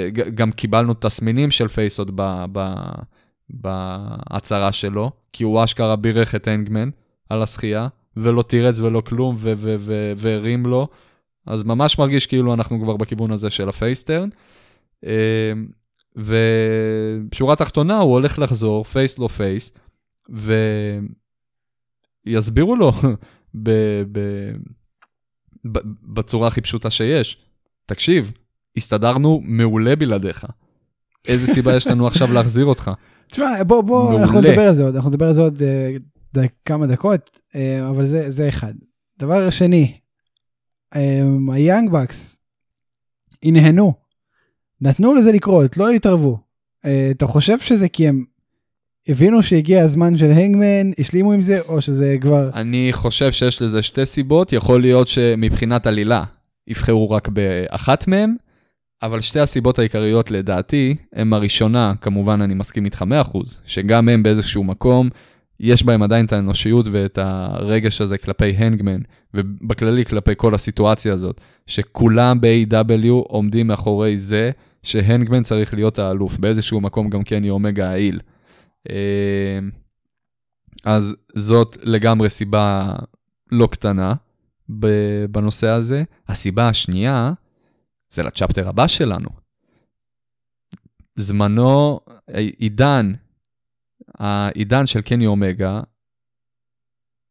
ג- גם קיבלנו תסמינים של face עוד בהצהרה שלו, כי הוא אשכרה בירך את Hangman על הזכייה, ולא תירץ ולא כלום, והרים לו, אז ממש מרגיש כאילו אנחנו כבר בכיוון הזה של ה face turn. Uh, ובשורה התחתונה הוא הולך לחזור, face לא face, ויסבירו לו ב- ב- ב- בצורה הכי פשוטה שיש. תקשיב, הסתדרנו מעולה בלעדיך. איזה סיבה יש לנו עכשיו להחזיר אותך? תשמע, בוא, בוא, מעולה. אנחנו נדבר על זה עוד, אנחנו נדבר על זה עוד אה, ד- כמה דקות, אה, אבל זה, זה אחד. דבר שני, אה, היאנג בקס הנהנו, נתנו לזה לקרות, לא התערבו. אה, אתה חושב שזה כי הם הבינו שהגיע הזמן של הנגמן, השלימו עם זה, או שזה כבר... אני חושב שיש לזה שתי סיבות, יכול להיות שמבחינת עלילה יבחרו רק באחת מהן, אבל שתי הסיבות העיקריות לדעתי, הם הראשונה, כמובן אני מסכים איתך 100%, שגם הם באיזשהו מקום, יש בהם עדיין את האנושיות ואת הרגש הזה כלפי הנגמן, ובכללי כלפי כל הסיטואציה הזאת, שכולם ב-AW עומדים מאחורי זה שהנגמן צריך להיות האלוף, באיזשהו מקום גם קני אומגה העיל. אה, אז זאת לגמרי סיבה לא קטנה בנושא הזה. הסיבה השנייה זה לצ'פטר הבא שלנו. זמנו, עידן, העידן של קני אומגה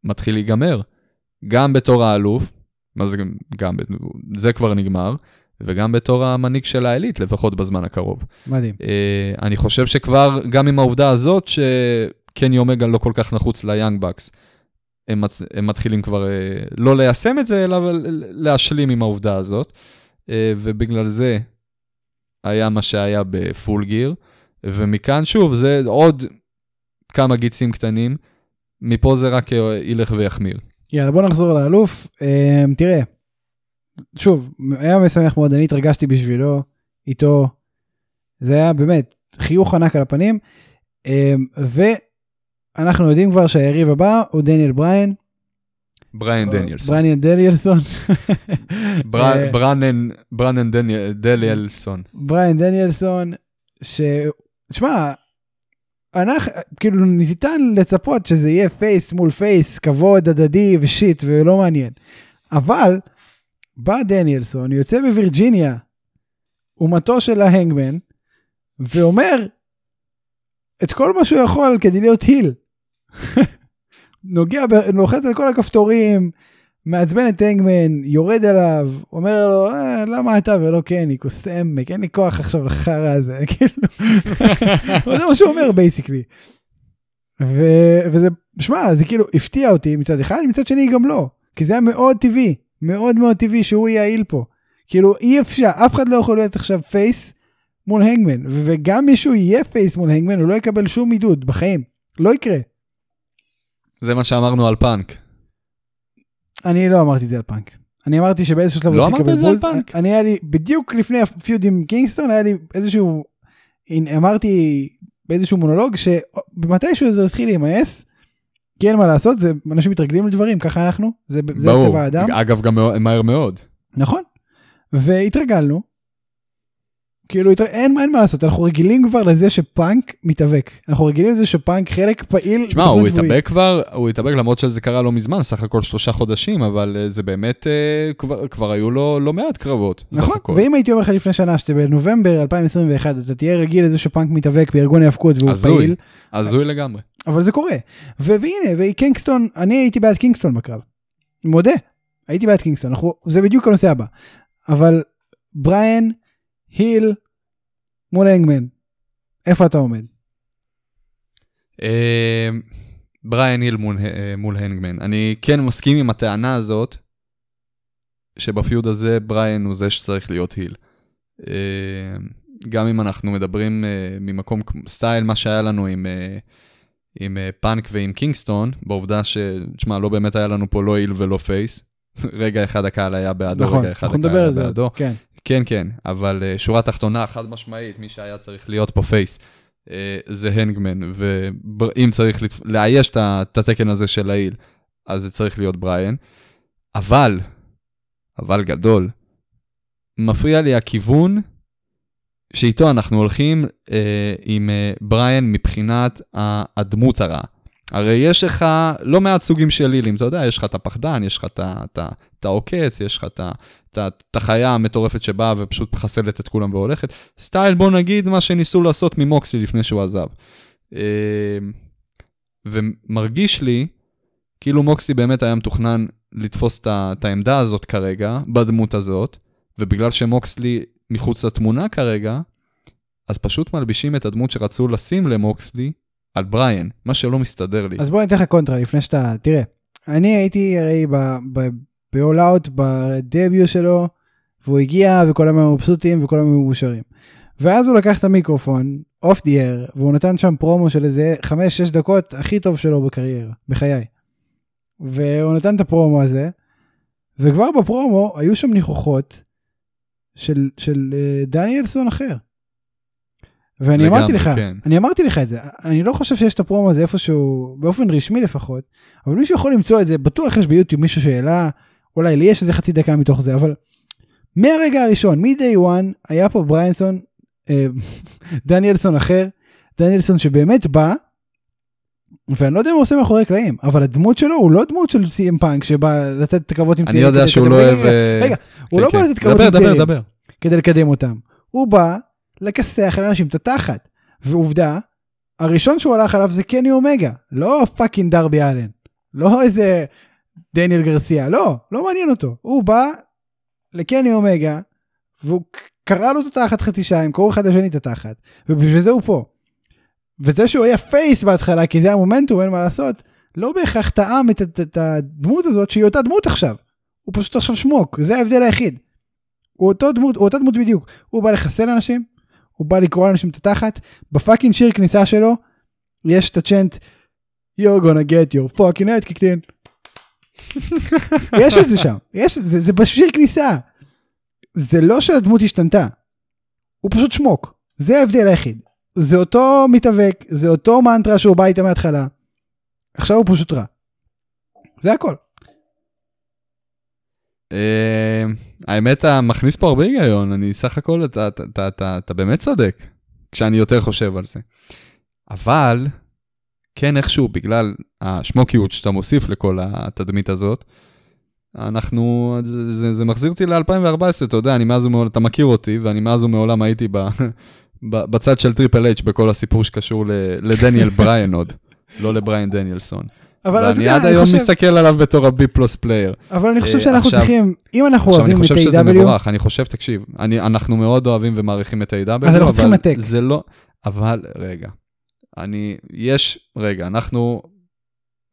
מתחיל להיגמר. גם בתור האלוף, מה זה גם, זה כבר נגמר, וגם בתור המנהיג של העילית, לפחות בזמן הקרוב. מדהים. אה, אני חושב שכבר, גם עם העובדה הזאת, שקני אומגה לא כל כך נחוץ ליאנג בקס, הם, מצ... הם מתחילים כבר אה, לא ליישם את זה, אלא להשלים עם העובדה הזאת. אה, ובגלל זה היה מה שהיה בפול גיר, ומכאן שוב, זה עוד כמה גיצים קטנים, מפה זה רק אה, ילך ויחמיר. יאללה, בוא נחזור לאלוף. אה, תראה, שוב, היה משמח מאוד, אני התרגשתי בשבילו, איתו. זה היה באמת חיוך ענק על הפנים. אה, ואנחנו יודעים כבר שהיריב הבא הוא דניאל בריין. בריין דניאלסון. בריין דניאלסון. בר- ברנן, ברנן דניאל- דניאלסון. בריין דניאלסון, ש... שמע, אנחנו, כאילו ניתן לצפות שזה יהיה face מול face, כבוד הדדי ו shit ולא מעניין. אבל בא דניאלסון, יוצא בווירג'יניה, אדמתו של ה Hangman, ואומר את כל מה שהוא יכול כדי להיות heel. נוגע, לוחץ על כל הכפתורים, מעצבן את Hangman, יורד עליו, אומר לו, אה, למה אתה ולא קני, כוס עמק, אין לי כוח עכשיו לחרא הזה, כאילו, זה מה שהוא אומר basically. וזה, שמע, זה כאילו הפתיע אותי מצד אחד, מצד שני גם לא, כי זה היה מאוד טבעי, מאוד מאוד טבעי שהוא יהיה ה heel פה. כאילו אי אפשר, אף אחד לא יכול להיות עכשיו face מול Hangman, ו- וגם מישהו יהיה face מול Hangman, הוא לא יקבל שום עידוד בחיים, לא יקרה. זה מה שאמרנו על פאנק. אני לא אמרתי את זה על פאנק. אני אמרתי שבאיזשהו שלב לא אמרת את זה על. פאנק? אני היה לי, בדיוק לפני ה feud עם קינגסטון, היה לי איזשהו, אמרתי באיזשהו מונולוג, שמתישהו זה התחיל להימאס, כי אין מה לעשות, זה, אנשים מתרגלים לדברים, ככה אנחנו, זה, זה. טבע האדם. אגב, גם מהר מאוד. נכון. והתרגלנו. כאילו התר... אין, אין מה לעשות אנחנו רגילים כבר לזה שפאנק מתאבק אנחנו רגילים לזה שפאנק חלק פעיל. תשמע, הוא. התאבק כבר, הוא התאבק למרות שזה קרה לא מזמן, סך הכל שלושה חודשים, אבל אה, זה באמת, אה, כבר- כבר היו לו לא מעט קרבות. נכון, הכל. ואם הייתי אומר לך לפני שנה שבנובמבר 2021 אתה תהיה רגיל לזה שפאנק מתאבק בארגון ההאבקות והוא הזוי. פעיל, הזוי לגמרי. אבל זה קורה. והנה, וקינגסטון, אני הייתי בעד קינגסטון בקרב. מודה, הייתי בעד קינגסטון, אנחנו, זה בדיוק הנושא הבא. אבל בריאן, heel, מול הנגמן, איפה אתה עומד? אה, בריאן heel מול, אה, מול הנגמן. אני כן מסכים עם הטענה הזאת, שב feud הזה בריאן הוא זה שצריך להיות heel. אה, גם אם אנחנו מדברים אה, ממקום style מה שהיה לנו עם, אה, עם אה, פאנק ועם קינגסטון, בעובדה ש... תשמע, לא באמת היה לנו פה לא heel ולא face. רגע אחד הקהל היה בעדו, נכון, רגע אחד אנחנו הקהל נדבר היה על זה, בעדו. כן. כן, כן, אבל אה, שורה תחתונה, חד משמעית, מי שהיה צריך להיות פה face, אה, זה הנגמן, ואם צריך. לאייש את התקן הזה של ה heel, אז זה צריך להיות בריאן. אבל, אבל גדול, מפריע לי הכיוון שאיתו אנחנו הולכים uh, עם uh, בריאן מבחינת הדמות הרעה. הרי יש לך לא מעט סוגים של הילים, אתה יודע, יש לך את הפחדן, יש לך את את את העוקץ, יש לך את החיה המטורפת שבאה ופשוט מחסלת את כולם והולכת. סטייל, בוא נגיד, מה שניסו לעשות ממוקסלי לפני שהוא עזב. אה, ומרגיש לי כאילו מוקסלי באמת היה מתוכנן לתפוס את העמדה הזאת כרגע, בדמות הזאת, ובגלל שמוקסלי מחוץ לתמונה כרגע, אז פשוט מלבישים את הדמות שרצו לשים למוקסלי על בריאן, מה שלא מסתדר לי. אז בוא ניתן לך קונטרה לפני שאתה, תראה, אני הייתי הרי ב-All Out ב debut שלו, והוא הגיע וכולם היו מבסוטים וכולם היו מאושרים. ואז הוא לקח את המיקרופון, off the air, והוא נתן שם פרומו של איזה 5-6 דקות הכי טוב שלו בקריירה, בחיי. והוא נתן את הפרומו הזה, וכבר בפרומו היו שם ניחוחות של, של אה, דניאלסון אחר. ואני לגמרי, אמרתי לך, כן. אני אמרתי לך את זה, אני לא חושב שיש את הפרומו הזה איפשהו, באופן רשמי לפחות, אבל מישהו יכול למצוא את זה, בטוח יש ביוטיוב מישהו שהעלה, אולי לי יש איזה חצי דקה מתוך זה, אבל מהרגע הראשון, מ-day one, היה פה בריינסון, אה, דניאלסון אחר, דניאלסון שבאמת בא, ואני לא יודע מה הוא עושה מאחורי הקלעים, אבל הדמות שלו הוא לא דמות של סי אם פאנק שבא לתת קרבות עם אני צעירים. יודע כדי שהוא לא אוהב... רגע, אה, רגע, הוא כן, לא בא כן. לתת דבר, עם דבר, צעירים. דבר. כדי לקדם אותם. הוא בא לכסח על אנשים את התחת. ועובדה, הראשון שהוא הלך עליו זה קני אומגה, לא fucking דרבי אלן. לא איזה דניאל גרסיה, לא, לא מעניין אותו. הוא בא לקני אומגה, והוא קרע לו את התחת חצי שעה, הם קרעו אחד לשני את התחת, ובשביל זה הוא פה. וזה שהוא היה face בהתחלה, כי זה המומנטום, אין מה לעשות, לא בהכרח תאם את, את, את הדמות הזאת, שהיא אותה דמות עכשיו. הוא פשוט עכשיו שמוק, זה ההבדל היחיד. הוא אותו דמות, הוא אותה דמות בדיוק. הוא בא לחסל אנשים, הוא בא לקרוע לאנשים את התחת, ב fucking שיר כניסה שלו, יש את ה chant, you're gonna get your fucking head kicked in. יש את זה שם, יש, זה, זה בשיר כניסה. זה לא שהדמות השתנתה, הוא פשוט שמוק, זה ההבדל היחיד. זה אותו מתאבק, זה אותו מנטרה שהוא בא איתה מההתחלה. עכשיו הוא פשוט רע. זה הכל. אה, האמת, אתה מכניס פה הרבה היגיון, אני סך הכל, אתה, אתה, אתה, אתה, אתה באמת צודק, כשאני יותר חושב על זה. אבל, כן איכשהו, בגלל השמוקיות שאתה מוסיף לכל התדמית הזאת, אנחנו, זה, זה, זה מחזיר אותי ל-2014, אתה יודע, אני מאז ומעולם, אתה מכיר אותי, ואני מאז ומעולם הייתי ב, ב, בצד של טריפל אייץ' בכל הסיפור שקשור ל, לדניאל בריין עוד, לא לבריין דניאלסון. אבל ואני עד אני היום חושב, מסתכל עליו בתור ה B plus player. אבל אני חושב אה, שאנחנו עכשיו- צריכים, אם אנחנו עכשיו, אני אוהבים את חושב שזה מבורך, אני חושב, תקשיב, אני, אנחנו מאוד אוהבים ומעריכים את ה-AEW, אז אנחנו צריכים לנתק. זה לא, אבל רגע, אני, יש, רגע, אנחנו,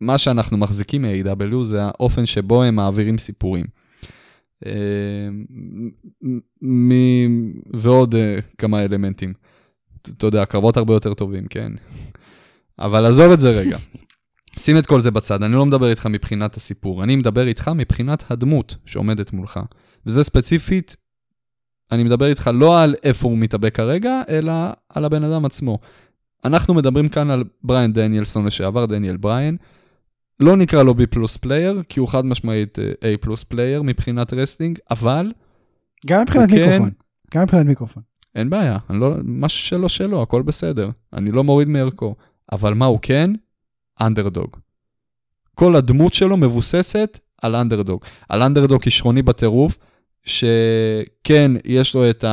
מה שאנחנו מחזיקים מ-AW זה האופן שבו הם מעבירים סיפורים. אה, מ- מ- ועוד אה, כמה אלמנטים. אתה יודע, קרבות הרבה יותר טובים, כן? אבל עזוב את זה רגע. שים את כל זה בצד, אני לא מדבר איתך מבחינת הסיפור, אני מדבר איתך מבחינת הדמות שעומדת מולך. וזה ספציפית, אני מדבר איתך לא על איפה הוא מתאבק כרגע, אלא על הבן אדם עצמו. אנחנו מדברים כאן על בריאן דניאלסון לשעבר, דניאל בריאן. לא נקרא לו B plus player, כי הוא חד משמעית אה, A plus player מבחינת wrestling, אבל גם מבחינת הוא כן- מיקרופון, גם מבחינת מיקרופון. אין בעיה, לא, משהו שלו שלו, הכל בסדר. אני לא מוריד מערכו. אבל מה הוא כן? אנדרדוג. כל הדמות שלו מבוססת על אנדרדוג. על אנדרדוג כישרוני בטירוף, שכן, יש לו את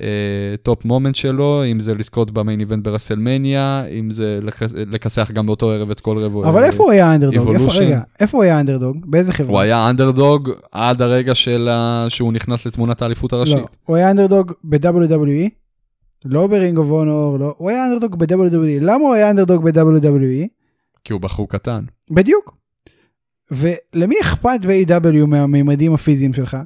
ה top moment שלו, אם זה לזכות ב main event ברסלמניה, אם זה לכ- לכסח גם באותו ערב את כל רבע. אבל איפה הוא היה אנדרדוג? איפה-. רגע, איפה הוא היה אנדרדוג? באיזה חברה? הוא היה אנדרדוג עד הרגע של ה... שהוא נכנס לתמונת האליפות הראשית. לא, הוא היה אנדרדוג ב-WWE, לא ברינג אוף אונור, לא, הוא היה אנדרדוג ב-WWE. למה הוא היה אנדרדוג ב-WWE? כי הוא בחור קטן. בדיוק. ולמי אכפת ב-AEW מהמימדים הפיזיים שלך?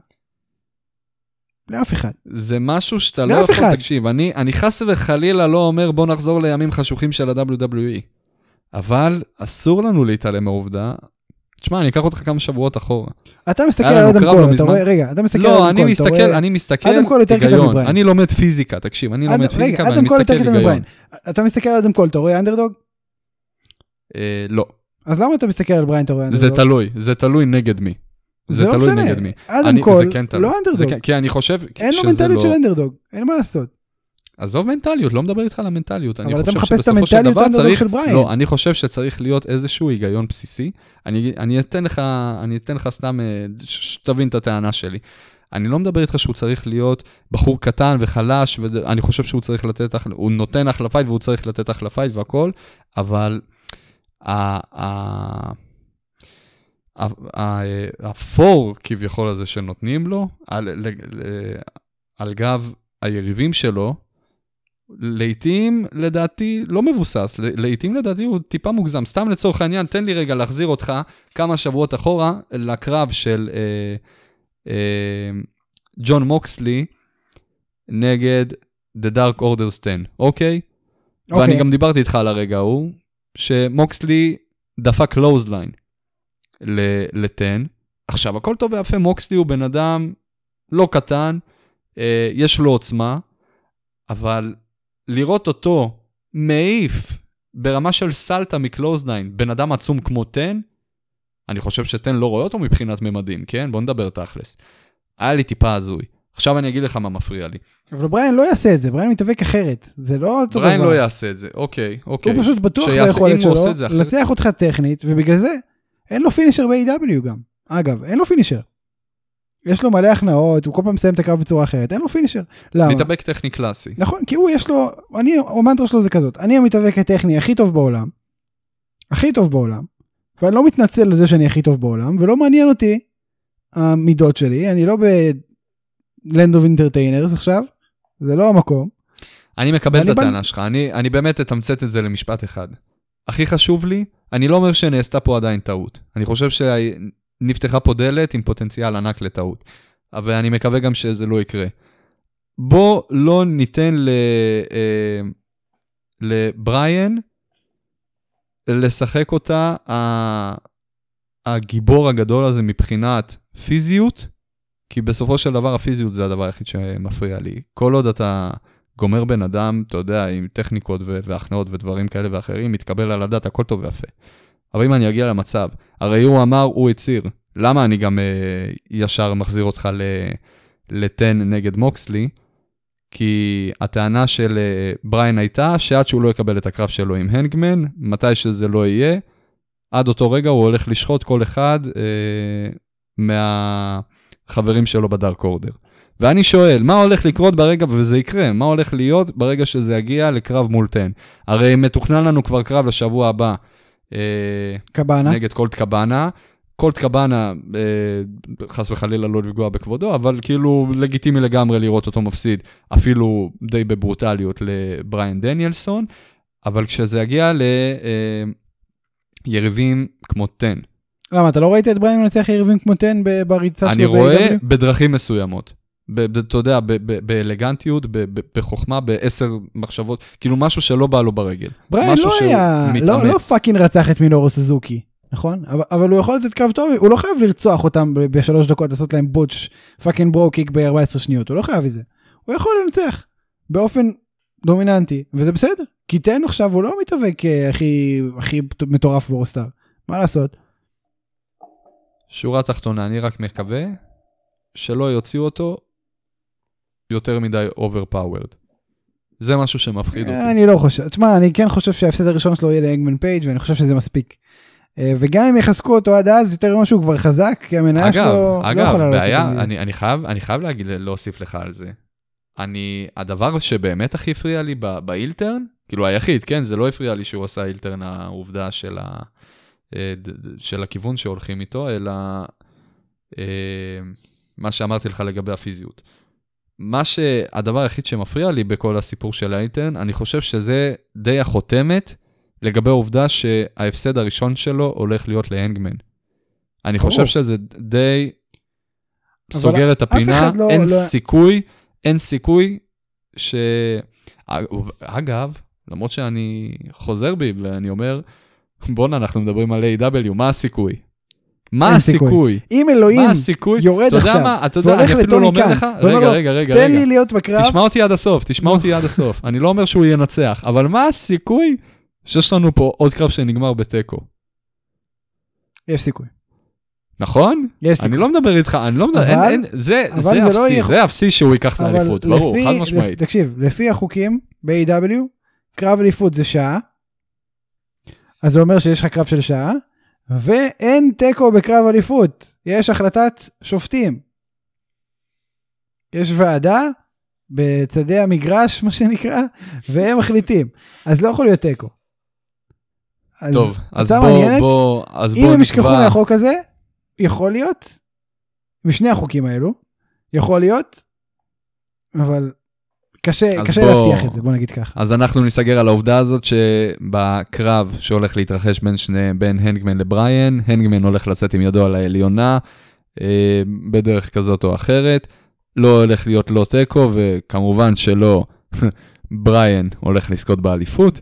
לאף אחד. זה משהו שאתה לא יכול, אחד. תקשיב, אני, אני חס וחלילה לא אומר בוא נחזור לימים חשוכים של ה-WWE, אבל אסור לנו להתעלם מהעובדה, תשמע, אני אקח אותך כמה שבועות אחורה. אתה מסתכל על אדם לא קול, אתה. רואה, רגע, אתה מסתכל על לא, אדם אני קול, אתה מסתכל, רואה- אני מסתכל אדם קול יותר קטן מבריין. אני לומד פיזיקה, תקשיב, אני לומד אדם- פיזיקה ואני אדם מסתכל היגיון. אתה מסתכל על אדם קול, אתה רואה אנדרדוג? אה, לא, אז למה אתה מסתכל על בריין, אתה רואה אנדרדוג? זה תלוי, זה תלוי נגד מי. זה לא תלוי משנה. נגד מי. אדם אני- קול, כן. לא אנדרדוג. כן- כי אני חושב אין לו שזה מנטליות לא- של אנדרדוג, אין מה לעשות. עזוב מנטליות, לא מדבר איתך על המנטליות. אבל אתה מחפש את המנטליות האנדרדוג צריך- של בריין. לא, אני חושב שצריך להיות איזשהו היגיון בסיסי. אני, אני אתן לך, אני אתן לך סתם, אה, שתבין את הטענה שלי. אני לא מדבר איתך שהוא צריך להיות בחור קטן וחלש, ואני חושב שהוא צריך לתת, הוא נותן אחלה fight והוא צריך לתת אחלה fight והכל, אבל ה- ה- ה- ה- הפור כביכול הזה שנותנים לו, על, על גב היריבים שלו, לעתים לדעתי לא מבוסס, לעתים לדעתי הוא טיפה מוגזם. סתם לצורך העניין, תן לי רגע להחזיר אותך כמה שבועות אחורה לקרב של אה, אה, ג'ון מוקסלי נגד The Dark Order 10, אוקיי? ואני אוקיי. גם דיברתי איתך על הרגע ההוא, שמוקסלי דפק clothesline ל-10. עכשיו, הכל טוב ויפה, מוקסלי הוא בן אדם לא קטן, אה, יש לו עוצמה, אבל לראות אותו מעיף ברמה של סלטה מ clothesline, בן אדם עצום כמו 10, אני חושב שטן לא רואה אותו מבחינת ממדים, כן? בוא נדבר תכלס. היה לי טיפה הזוי. עכשיו אני אגיד לך מה מפריע לי. אבל בריין לא יעשה את זה, בריין מתאבק אחרת. זה לא אותו דבר. בריין לא יעשה את זה, אוקיי, אוקיי. הוא פשוט בטוח ביכולת שלו לנצח אותך טכנית, ובגלל זה אין לו פינישר ב-AEW גם. אגב, אין לו פינישר. יש לו מלא הכנעות, הוא כל פעם מסיים את הקרב בצורה אחרת, אין לו פינישר. למה? מתאבק טכני קלאסי. נכון, כי הוא יש לו, אני, המנטרה שלו זה כזאת, אני המתאבק הטכני הכי טוב בעולם, הכי טוב בעולם, ואני לא מתנצל על זה שאני הכי טוב בעולם, ולא מעניין אותי המידות שלי, אני לא ב-Land of Entertainers עכשיו, זה לא המקום. אני מקבל את הטענה שלך, אני, אני באמת אתמצת את זה למשפט אחד. הכי חשוב לי, אני לא אומר שנעשתה פה עדיין טעות. אני חושב שנפתחה פה דלת עם פוטנציאל ענק לטעות. ואני מקווה גם שזה לא יקרה. בוא לא ניתן ל, אה, לבריאן לשחק אותה הגיבור הגדול הזה מבחינת פיזיות, כי בסופו של דבר הפיזיות זה הדבר היחיד שמפריע לי. כל עוד אתה גומר בן אדם, אתה יודע, עם טכניקות והכנעות ודברים כאלה ואחרים, מתקבל על הדעת, הכל טוב ויפה. אבל אם אני אגיע למצב, הרי הוא אמר, הוא הצהיר, למה אני גם אה, ישר מחזיר אותך ל-10 נגד מוקסלי? כי הטענה של אה, בריין הייתה שעד שהוא לא יקבל את הקרב שלו עם הנגמן, מתי שזה לא יהיה, עד אותו רגע הוא הולך לשחוט כל אחד אה, מהחברים שלו בדארק אורדר. ואני שואל, מה הולך לקרות ברגע, וזה יקרה, מה הולך להיות ברגע שזה יגיע לקרב מול 10? הרי מתוכנן לנו כבר קרב לשבוע הבא. קבאנה. נגד קולט קבאנה. קולט קבאנה, אה, חס וחלילה לא לפגוע בכבודו, אבל כאילו לגיטימי לגמרי לראות אותו מפסיד, אפילו די בברוטליות לבריאן דניאלסון, אבל כשזה יגיע ליריבים אה, כמו 10, למה, אתה לא ראית את בריין מנצח יריבים כמו 10 ב- בריצה אני שלו רואה ב-AEW? בדרכים מסוימות. אתה יודע, באלגנטיות, בחוכמה, בעשר מחשבות, כאילו משהו שלא בא לו ברגל. בריין לא היה, לא. לא fucking רצח את מינורו סוזוקי, נכון? אבל, אבל הוא יכול לתת קרב טוב, הוא לא חייב לרצוח אותם בשלוש דקות, לעשות להם בוטש fucking Brogue Kick ב-14 שניות, הוא לא חייב את זה. הוא יכול לנצח באופן דומיננטי, וזה בסדר. כי תן עכשיו הוא לא מתאבק אה, הכי, הכי מטורף ברוסטר, מה לעשות? שורה תחתונה, אני רק מקווה שלא יוציאו אותו יותר מדי overpowered. זה משהו שמפחיד אותי. אני לא חושב, תשמע, אני כן חושב שההפסד הראשון שלו יהיה לאנגמן פייג' ואני חושב שזה מספיק. אה, וגם אם יחזקו אותו עד אז, יותר ממה שהוא כבר חזק, כי המניה אגב, שלו לא אגב, יכולה לעלות בעיה. אני, אני, חייב, אני חייב להגיד, להוסיף לך על זה. אני, הדבר שבאמת הכי הפריע לי באילטרן, כאילו היחיד, כן, זה לא הפריע לי שהוא עשה אילטרן, העובדה של, ה, אה, של הכיוון שהולכים איתו, אלא אה, מה שאמרתי לך לגבי הפיזיות. מה שהדבר היחיד שמפריע לי בכל הסיפור של האילטרן, אני חושב שזה די החותמת לגבי העובדה שההפסד הראשון שלו הולך להיות להנגמן. אני ברור. חושב שזה די סוגר את הפינה, לא- אין לא- סיכוי, אין סיכוי ש... אגב, למרות שאני חוזר בי ואני אומר, בואנה, אנחנו מדברים על A.W, מה הסיכוי? מה. הסיכוי? אם אלוהים? יורד עכשיו, והולך אני לא לטוני קאן, ואומר רגע, לו, רגע, רגע, תן. לי להיות בקרב, תשמע אותי עד הסוף, תשמע אותי עד הסוף. אני לא אומר שהוא ינצח, אבל מה הסיכוי שיש לנו פה עוד קרב שנגמר בתיקו? יש סיכוי. נכון? יש אני סיכוי. לא מדבר איתך, אני לא מדבר, אין, אבל- אין, זה, אבל זה זה לא אפסי, זה אפסי שהוא ייקח את האליפות, ברור, חד משמעית. תקשיב, לפי החוקים ב-AW, קרב אליפות זה שעה, אז זה אומר שיש לך קרב של שעה, ואין תיקו בקרב אליפות, יש החלטת שופטים. יש ועדה בצדי המגרש, מה שנקרא, והם מחליטים. אז לא יכול להיות תיקו. אז טוב, אז בוא, מעניינת. בוא, אז אם בוא הם ישכחו נקבע, מהחוק הזה, יכול להיות, בשני החוקים האלו, יכול להיות, אבל קשה, קשה בוא- להבטיח את זה, בוא נגיד ככה. אז אנחנו נסגר על העובדה הזאת שבקרב שהולך להתרחש בין שני, בין הנגמן לבריאן, הנגמן הולך לצאת עם ידו על העליונה, אה, בדרך כזאת או אחרת, לא הולך להיות לא תיקו, וכמובן שלא, בריאן הולך לזכות באליפות,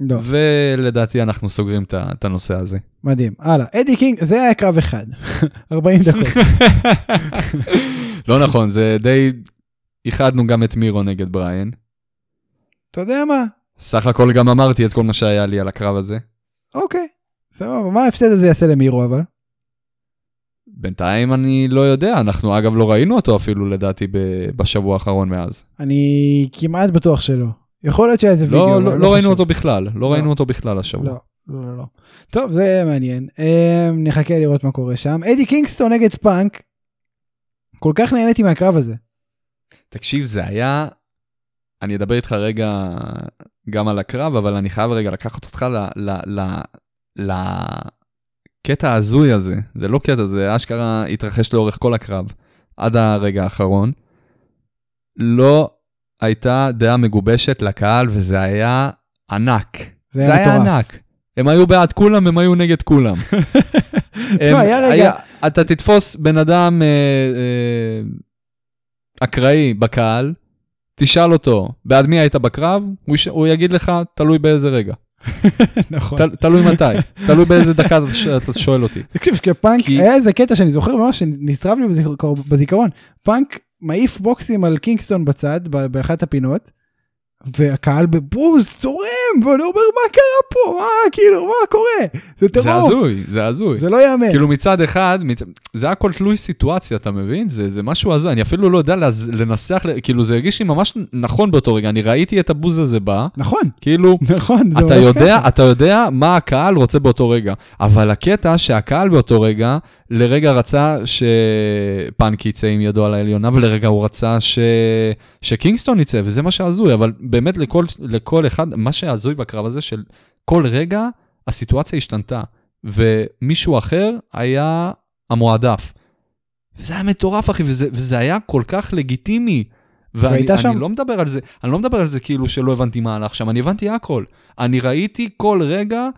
לא, ולדעתי אנחנו סוגרים את הנושא הזה. מדהים. הלאה, אדי קינג, זה היה קרב אחד, 40 דקות. לא נכון, זה די... איחדנו גם את מירו נגד בריאן. אתה יודע מה? סך הכל גם אמרתי את כל מה שהיה לי על הקרב הזה. אוקיי, סבבה, מה ההפסד הזה יעשה למירו אבל? בינתיים אני לא יודע, אנחנו אגב לא ראינו אותו אפילו לדעתי ב- בשבוע האחרון מאז. אני כמעט בטוח שלא. יכול להיות שהיה איזה וידאו, לא, לא, לא ראינו. אותו בכלל, לא לא. ראינו אותו בכלל השבוע. לא, לא, לא, לא. טוב, זה מעניין. אמ, נחכה לראות מה קורה שם. אדי קינגסטון נגד פאנק. כל כך נהניתי מהקרב הזה. תקשיב, זה היה... אני אדבר איתך רגע גם על הקרב, אבל אני חייב רגע לקחת אותך ל... ל, ל, ל קטע ההזוי הזה, זה לא קטע, זה אשכרה התרחש לאורך כל הקרב, עד הרגע האחרון. לא הייתה דעה מגובשת לקהל, וזה היה ענק. זה היה מטורף. ענק. הם היו בעד כולם, הם היו נגד כולם. תשמע, היה רגע, אתה תתפוס בן אדם אה, אה, אקראי בקהל, תשאל אותו, בעד מי היית בקרב? הוא, יש, הוא יגיד לך, תלוי באיזה רגע. נכון. ת, תלוי מתי, תלוי באיזה דקה אתה, ש- אתה שואל אותי. תקשיב, כשפאנק, כי- היה איזה קטע שאני זוכר ממש שנצרב לי בזיכרון- בזיכרון. פאנק מעיף בוקסים על קינגסטון בצד, באחת הפינות, והקהל בבוז צורם, ואני אומר, מה קרה פה? מה, כאילו, מה קורה? זה זה טירוף, הזוי, זה הזוי. זה לא ייאמן. כאילו מצד אחד, מצ... זה הכל תלוי סיטואציה, אתה מבין? זה, זה משהו הזוי, אני אפילו לא יודע לז... לנסח, כאילו זה הרגיש לי ממש נכון באותו רגע, אני ראיתי את הבוז הזה בא, נכון, כאילו, נכון, זה אתה יודע, ככה. אתה יודע מה הקהל רוצה באותו רגע, אבל הקטע שהקהל באותו רגע, לרגע רצה שפאנק יצא עם ידו על העליונה, ולרגע הוא רצה ש... שקינגסטון יצא, וזה מה שהזוי, אבל באמת לכל, לכל אחד, מה שהזוי בקרב הזה, של כל רגע הסיטואציה השתנתה, ומישהו אחר היה המועדף. וזה היה מטורף, אחי, וזה, וזה היה כל כך לגיטימי. ואני שם- לא מדבר על זה, אני לא מדבר על זה כאילו שלא הבנתי מה הלך שם, אני הבנתי הכל. אני ראיתי כל רגע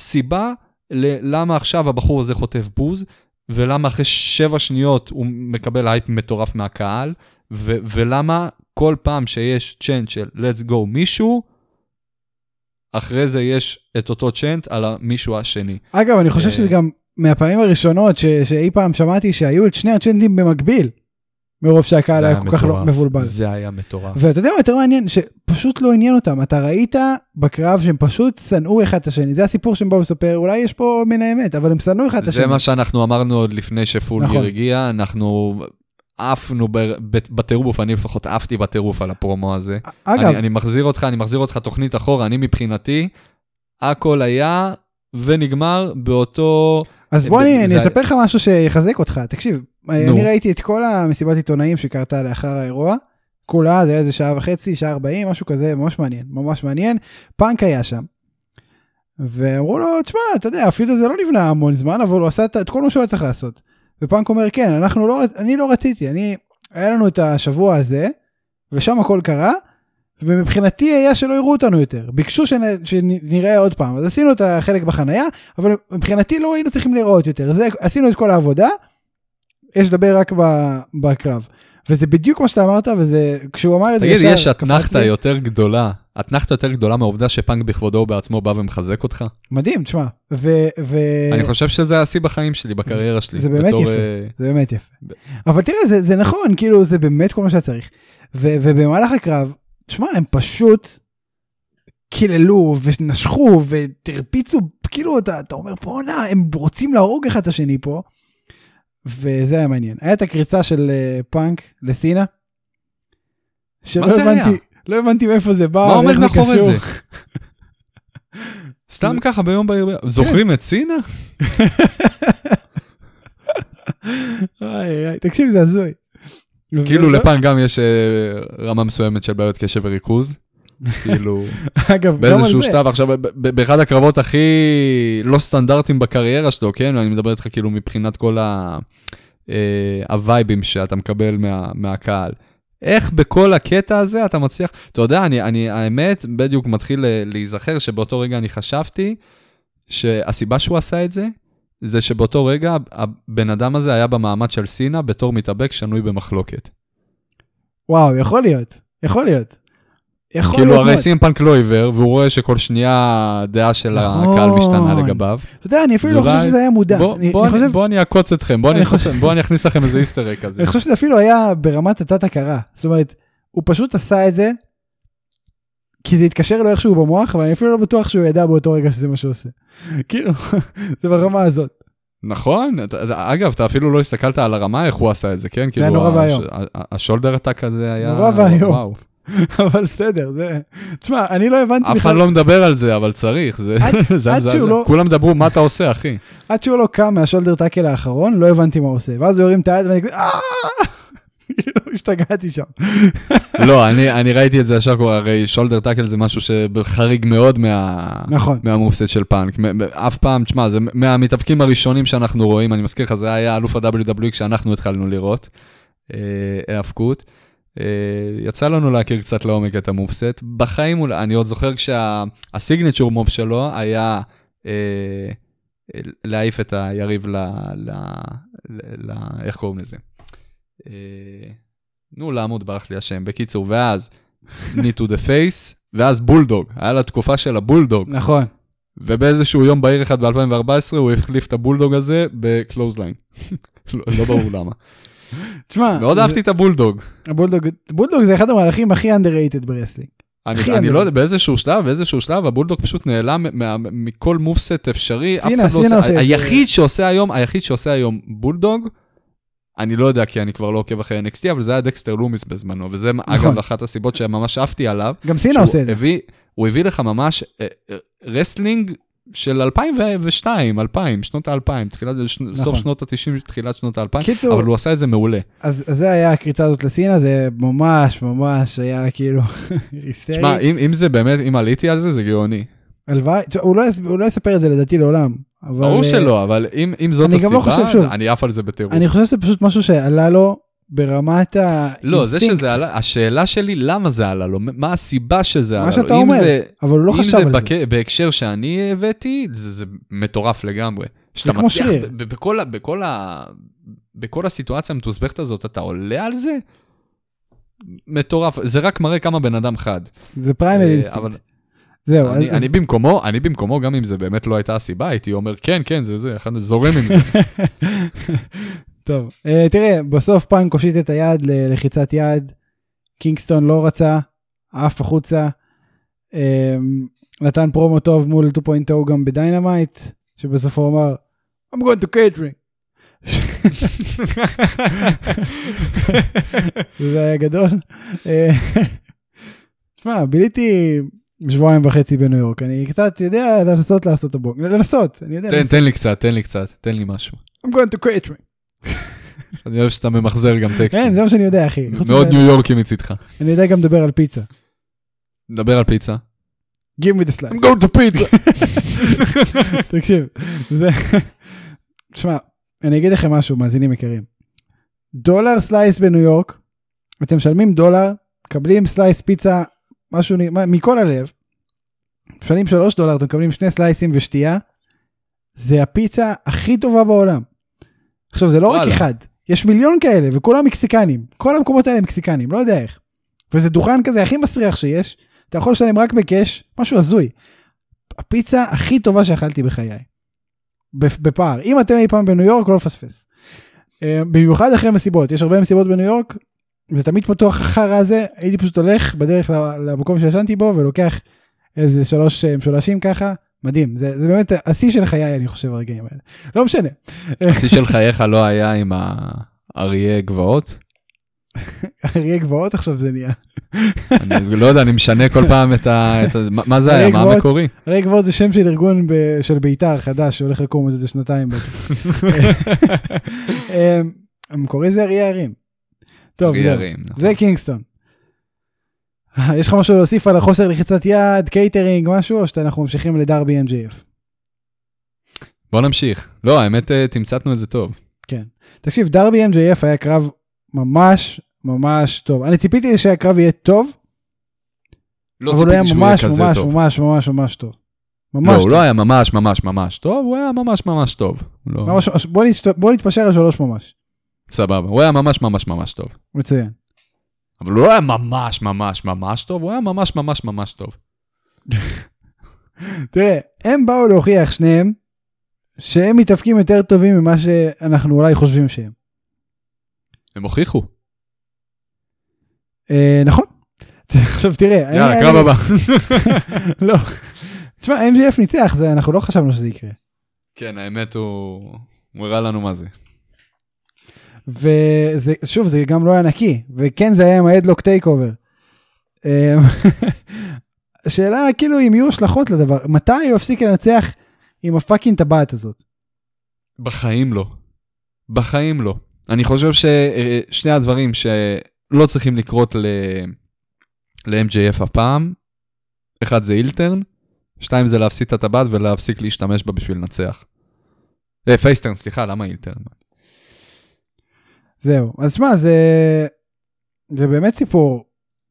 סיבה ל- למה עכשיו הבחור הזה חוטף בוז, ולמה אחרי שבע שניות הוא מקבל הייפ מטורף מהקהל, ו- ולמה כל פעם שיש chant של let's go מישהו, אחרי זה יש את אותו צ'אנט על המישהו השני. אגב, אני חושב אה, שזה גם מהפעמים הראשונות ש- שאי פעם שמעתי שהיו את שני הצ'נטים במקביל, מרוב שהקהל היה היה כל כך לא. מבולבל. זה היה מטורף. ואתה יודע מה יותר מעניין? שפשוט לא עניין אותם. אתה ראית בקרב שהם פשוט שנאו אחד את השני. זה הסיפור שהם באו לספר, אולי יש פה מן האמת, אבל הם שנאו אחד את השני. זה מה שאנחנו אמרנו עוד לפני שפולגר נכון. הגיע, אנחנו עפנו בטירוף, אני לפחות עפתי בטירוף על הפרומו הזה. אגב, אני, אני מחזיר אותך, אני מחזיר אותך תוכנית אחורה, אני מבחינתי, הכל היה ונגמר באותו... אז בוא זה- אני, אני זה- אספר לך משהו שיחזק אותך. תקשיב, נו. אני ראיתי את כל המסיבת עיתונאים שקרתה לאחר האירוע. כולה, זה היה איזה שעה וחצי, שעה ארבעים, משהו כזה, ממש מעניין, ממש מעניין. פאנק היה שם. ואמרו לו, תשמע, אתה יודע, הפיוד הזה לא נבנה המון זמן, אבל הוא עשה את- את כל מה שהוא היה צריך לעשות. ופאנק אומר, כן, אנחנו לא, אני לא רציתי, אני, היה לנו את השבוע הזה, ושם הכל קרה, ומבחינתי היה שלא יראו אותנו יותר. ביקשו שנ, שנראה עוד פעם, אז עשינו את החלק בחנייה, אבל מבחינתי לא היינו צריכים לראות יותר. זה, עשינו את כל העבודה, יש לדבר רק ב, בקרב. וזה בדיוק מה שאתה אמרת, וזה, כשהוא אמר את זה תגיד, ישר יש קפץ אתנחתא לי. יותר גדולה, אתנחתא יותר גדולה מהעובדה שפאנק בכבודו ובעצמו בא ומחזק אותך? מדהים, תשמע. ו... ו... אני חושב שזה השיא בחיים שלי, בקריירה שלי. זה באמת בתור, יפה. אה, זה באמת יפה. ב- אבל תראה, זה, זה נכון, כאילו, זה באמת כל מה שהיה צריך. ו, ובמהלך הקרב, תשמע, הם פשוט קיללו ונשכו ותרפיצו, כאילו, אתה, אתה אומר, בואנה, הם רוצים להרוג אחד את השני פה. וזה היה מעניין. היה את הקריצה של uh, פאנק לסינה. שלא? הבנתי, לא הבנתי מאיפה זה בא, מה עומד מאחורי. זה? סתם ככה ביום בהיר, זוכרים את סינה? תקשיב, זה הזוי. כאילו ולא- לפאנק גם יש אה, רמה מסוימת של בעיות קשב וריכוז. כאילו, אגב, באיזשהו. שלב, עכשיו, באחד הקרבות הכי לא סטנדרטיים בקריירה שלו, כן? אני מדבר איתך כאילו מבחינת כל ה- אה, הווייבים שאתה מקבל מה- מהקהל. איך בכל הקטע הזה אתה מצליח, אתה יודע, אני, אני האמת, בדיוק מתחיל ל- להיזכר שבאותו רגע אני חשבתי שהסיבה שהוא עשה את זה, זה שבאותו רגע הבן אדם הזה היה במעמד של סינה בתור מתאבק שנוי במחלוקת. וואו, יכול להיות, יכול להיות. יכול כאילו להיות הרי מאוד. סים פאנק לא עיוור, והוא רואה שכל שנייה הדעה של נכון. הקהל משתנה לגביו. אתה יודע, אני אפילו לא חושב שזה היה מודע. בוא, אני- בוא, אני חושב- בוא אני אעקוץ אתכם, בוא אני, חושב- בוא אני אכניס לכם איזה איסטר אג כזה. אני חושב שזה אפילו היה ברמת התת-הכרה. זאת אומרת, הוא פשוט עשה את זה, כי זה התקשר לו איכשהו במוח, אבל אני אפילו לא בטוח שהוא ידע באותו רגע שזה מה שהוא עושה. כאילו, זה ברמה הזאת. נכון, אגב, אתה אפילו לא הסתכלת על הרמה, איך הוא עשה את זה, כן? היה נורא ואיום. ה shoulder tackle הזה היה... נורא ואיום. אבל בסדר, זה... תשמע, אני לא הבנתי אף אחד לא מדבר על זה, אבל צריך, זה עד- זה. שהוא לא- כולם דברו, מה אתה עושה, אחי? עד שהוא לא קם מה shoulder tackle האחרון, לא הבנתי מה הוא עושה. ואז הוא הרים את היד ואני כזה, "אה!" כאילו, השתגעתי שם. לא, אני אני ראיתי את זה ישר קורה, הרי shoulder tackle זה משהו שחריג מאוד מה... נכון. מהמופסט של פאנק. אף פעם, תשמע, זה מהמתאבקים הראשונים שאנחנו רואים, אני מזכיר לך, זה היה אלוף ה-WWE כשאנחנו התחלנו לראות, אה, האבקות. אה, יצא לנו להכיר קצת לעומק את המופסט. בחיים, אולי- אני עוד זוכר כשהסיגנצ'ור מוב שלו היה אה, להעיף את היריב ל- ל- ל, ל, איך קוראים לזה? אה, נו, לעמוד ברח לי השם. בקיצור, ואז need to the face, ואז בולדוג. היה לה תקופה של הבולדוג. נכון. ובאיזשהו יום בהיר אחד ב-2014 הוא החליף את הבולדוג הזה ב clothesline. לא, לא ברור למה. תשמע, מאוד אהבתי את הבולדוג. הבולדוג, בולדוג זה אחד המהלכים הכי underrated ברסלינג. אני, אני לא יודע, באיזשהו שלב, באיזשהו שלב, הבולדוג פשוט נעלם מה- מכל move set אפשרי. סינה, לא סינה עושה, עושה את זה. היחיד שעושה היום, היחיד שעושה היום בולדוג, אני לא יודע כי אני כבר לא עוקב אחרי NXT, אבל זה היה דקסטר לומיס בזמנו, וזה אגב אחת הסיבות שממש עפתי עליו. גם סינה עושה את זה. הוא הביא לך ממש אה, אה, רסלינג של 2002, 2000, שנות ה-2000, תחילת, ש... נכון. סוף שנות ה-90, תחילת שנות ה-2000, קיצור, אבל הוא עשה את זה מעולה. אז אז זה היה הקריצה הזאת לסינה, זה ממש ממש היה כאילו היסטרי. שמע, אם, אם זה באמת, אם עליתי על זה, זה גאוני. הלוואי, הוא לא הוא לא יספר את זה לדעתי לעולם. אבל, ברור אה, שלא, אבל אם, אם זאת אני גם הסיבה, לא חושב, שוב, אני עף על זה בטירוף. אני חושב שזה פשוט משהו שעלה לו ברמת האינסטינקט. לא, זה שזה עלה, השאלה שלי, למה זה עלה לו? מה הסיבה שזה עלה לו? שאתה אם אומר, זה, אבל הוא לא אם חשב זה על זה. בק... בהקשר שאני הבאתי, זה, זה מטורף לגמרי. שאתה כמו מצליח. ב- בכל, בכל, ה... בכל הסיטואציה המתוסבכת הזאת, אתה עולה על זה? מטורף, זה רק מראה כמה בן אדם חד. זה primal אה, instinct. אבל זהו, אני, אז- אני במקומו, אני במקומו, גם אם זה באמת לא הייתה הסיבה, הייתי אומר, כן, כן, זה זה, אחד זורם עם זה. טוב, אה, תראה, בסוף פאנק הושיט את היד ללחיצת יד, קינגסטון לא רצה, עף החוצה, אה, נתן פרומו טוב מול 2.0 גם בדיינמייט, שבסופו הוא אמר, I'm going to catering. זה היה גדול. אה, תשמע, ביליתי שבועיים וחצי בניו יורק, אני קצת יודע לנסות לעשות את הבונג, לנסות, אני יודע תן. תן לי קצת, תן לי קצת, תן לי משהו. I'm going to catering. אני אוהב שאתה ממחזר גם טקסטים. כן, זה מה שאני יודע, אחי. מאוד ניו יורקי מצידך. אני יודע גם לדבר על פיצה. נדבר על פיצה. Give me the slice. I'm going to pizza. תקשיב, זה... תשמע, אני אגיד לכם משהו, מאזינים יקרים. dollar slice בניו יורק, אתם משלמים דולר, מקבלים slice פיצה, משהו מכל הלב, משלמים 3 דולר, אתם מקבלים שני סלייסים ושתייה, זה הפיצה הכי טובה בעולם. עכשיו, זה לא רק וואלה. אחד, יש מיליון כאלה, וכולם מקסיקנים. כל המקומות האלה מקסיקנים, לא יודע איך. וזה דוכן כזה הכי מסריח שיש, אתה יכול לשלם רק בקאש, משהו הזוי. הפיצה הכי טובה שאכלתי בחיי. בפ- בפער. אם אתם אי פעם בניו יורק, לא לפספס. אה, במיוחד אחרי מסיבות, יש הרבה מסיבות בניו יורק, זה תמיד פתוח החרא הזה, הייתי פשוט הולך בדרך למקום שישנתי בו ולוקח איזה שלוש אה, משולשים ככה, מדהים, זה, זה באמת השיא של חיי אני חושב הרגעים האלה. לא משנה. השיא של חייך לא היה עם האריה גבעות? אריה גבעות עכשיו זה נהיה. אני לא יודע, אני משנה כל פעם את ה... את ה- מה- זה היה? מה? המקורי? אריה גבעות זה שם של ארגון ב, של בית"ר חדש שהולך לקום איזה שנתיים. אה, המקורי זה אריה הרים. טוב. הרים, נכון. זה קינגסטון. אה, יש לך משהו להוסיף על החוסר לחיצת יד, קייטרינג, משהו, או שאנחנו ממשיכים לדרבי MJF? בוא נמשיך. לא, האמת, אה, תמצתנו את זה טוב. תקשיב, דרבי MJF היה קרב ממש ממש טוב. אני ציפיתי שהקרב יהיה טוב, לא אבל הוא היה יהיה ממש ממש טוב. ממש ממש ממש טוב. לא, ממש הוא טוב. לא היה ממש ממש ממש טוב, הוא היה ממש ממש טוב. לא, ממש- בוא נשת- בוא נתפשר על שלוש ממש. סבבה, הוא היה ממש ממש ממש טוב. מצוין. אבל הוא לא היה ממש ממש ממש טוב, הוא היה ממש ממש ממש טוב. תראה, הם באו להוכיח שניהם שהם מתאפקים יותר טובים ממה שאנחנו אולי חושבים שהם. הם הוכיחו. אה, נכון. עכשיו תראה, יאללה, קרב הבא. לא. תשמע, MJF ניצח, זה אנחנו לא חשבנו שזה יקרה. כן, האמת הוא... הוא הראה לנו מה זה. וזה, שוב, זה גם לא היה נקי, וכן זה היה עם ה headlock takeover. השאלה כאילו אם יהיו השלכות לדבר, מתי הוא יפסיק לנצח עם ה fucking טבעת הזאת? בחיים לא. בחיים לא. אני חושב ששני הדברים שלא צריכים לקרות ל... ל-MJF הפעם, אחד זה heel turn, שתיים זה להפסיד את הטבעת ולהפסיק להשתמש בה בשביל לנצח. אה, face turn, סליחה, למה heel turn? זהו, אז שמע, זה, זה באמת סיפור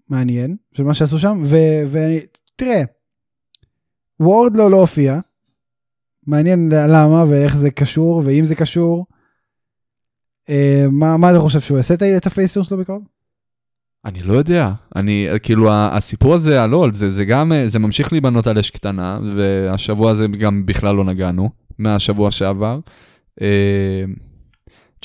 מעניין של מה שעשו שם, ו, ואני, תראה, וורדלו לא הופיע, מעניין למה ואיך זה קשור, ואם זה קשור. אה, מה מה אתה חושב שהוא יעשה את ה- את ה face turn שלו בקרוב? אני לא יודע, אני, כאילו, הסיפור הזה, הלא, זה, זה גם, אה, זה ממשיך להיבנות על אש קטנה, והשבוע הזה גם בכלל לא נגענו, מהשבוע שעבר. אה,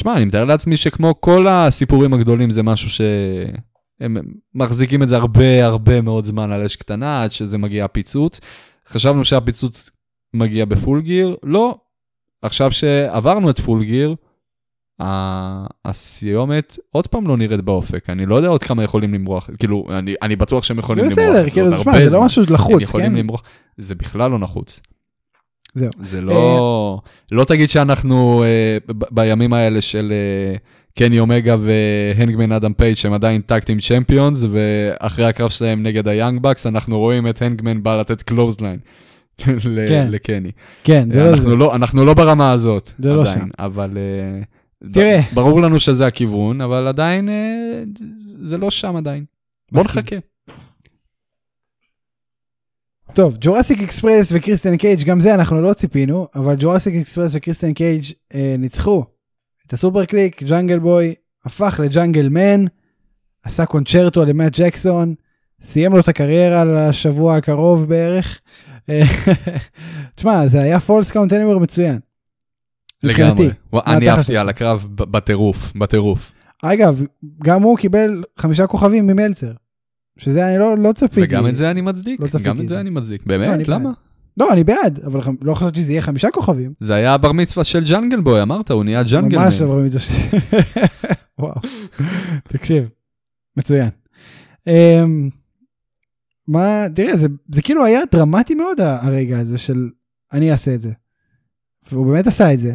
תשמע, אני מתאר לעצמי שכמו כל הסיפורים הגדולים, זה משהו שהם מחזיקים את זה הרבה הרבה מאוד זמן על אש קטנה, עד שזה מגיע הפיצוץ. חשבנו שהפיצוץ מגיע בפול גיר, לא. עכשיו שעברנו את פול גיר, הסיומת עוד פעם לא נראית באופק, אני לא יודע עוד כמה יכולים למרוח, כאילו, אני, אני בטוח שהם יכולים למרוח. בסדר, כאילו, תשמע, זה. לא משהו הם לחוץ, יכולים כן? למרוח, זה בכלל לא נחוץ. זהו. זה לא, לא תגיד שאנחנו אה, בימים האלה של אה, קני אומגה והנגמן אדם פייג' שהם עדיין tag team champions, ואחרי הקרב שלהם נגד היאנג בקס, אנחנו רואים את הנגמן בא לתת clothesline כן. לקני. כן, זה לא זה. אנחנו לא, אנחנו לא ברמה הזאת, זה לא עדיין, שם. אבל... אה, תראה. ברור לנו שזה הכיוון, אבל עדיין אה, זה לא שם עדיין. בוא. נחכה. טוב, ג'ורסיק אקספרס וקריסטיאן קייג', גם זה אנחנו לא ציפינו, אבל ג'ורסיק אקספרס וקריסטיאן קייג' אה, ניצחו את הסופר קליק, ג'אנגל בוי הפך לג'אנגל מן, עשה con-chair-to למאט ג'קסון, סיים לו את הקריירה לשבוע הקרוב בערך. אה, תשמע, זה היה falls count anywhere מצוין. לגמרי. אני חושב? על הקרב בטירוף, בטירוף. אגב, גם הוא קיבל חמישה כוכבים ממלצר, שזה אני לא, לא צפיתי. וגם את זה אני מצדיק, לא צפיתי גם את זה. אני מצדיק. לא, אני באמת? בעד. למה? לא, אני בעד, אבל לא חשבתי שזה יהיה חמישה כוכבים. זה היה הבר מצווה של ג'אנגל בוי, אמרת, הוא נהיה ג'אנגל ממש מן. עברו את זה. ש- וואו, תקשיב, מצוין. אמ, מה, תראה, זה, זה כאילו היה דרמטי מאוד הרגע הזה של אני אעשה את זה. והוא באמת עשה את זה.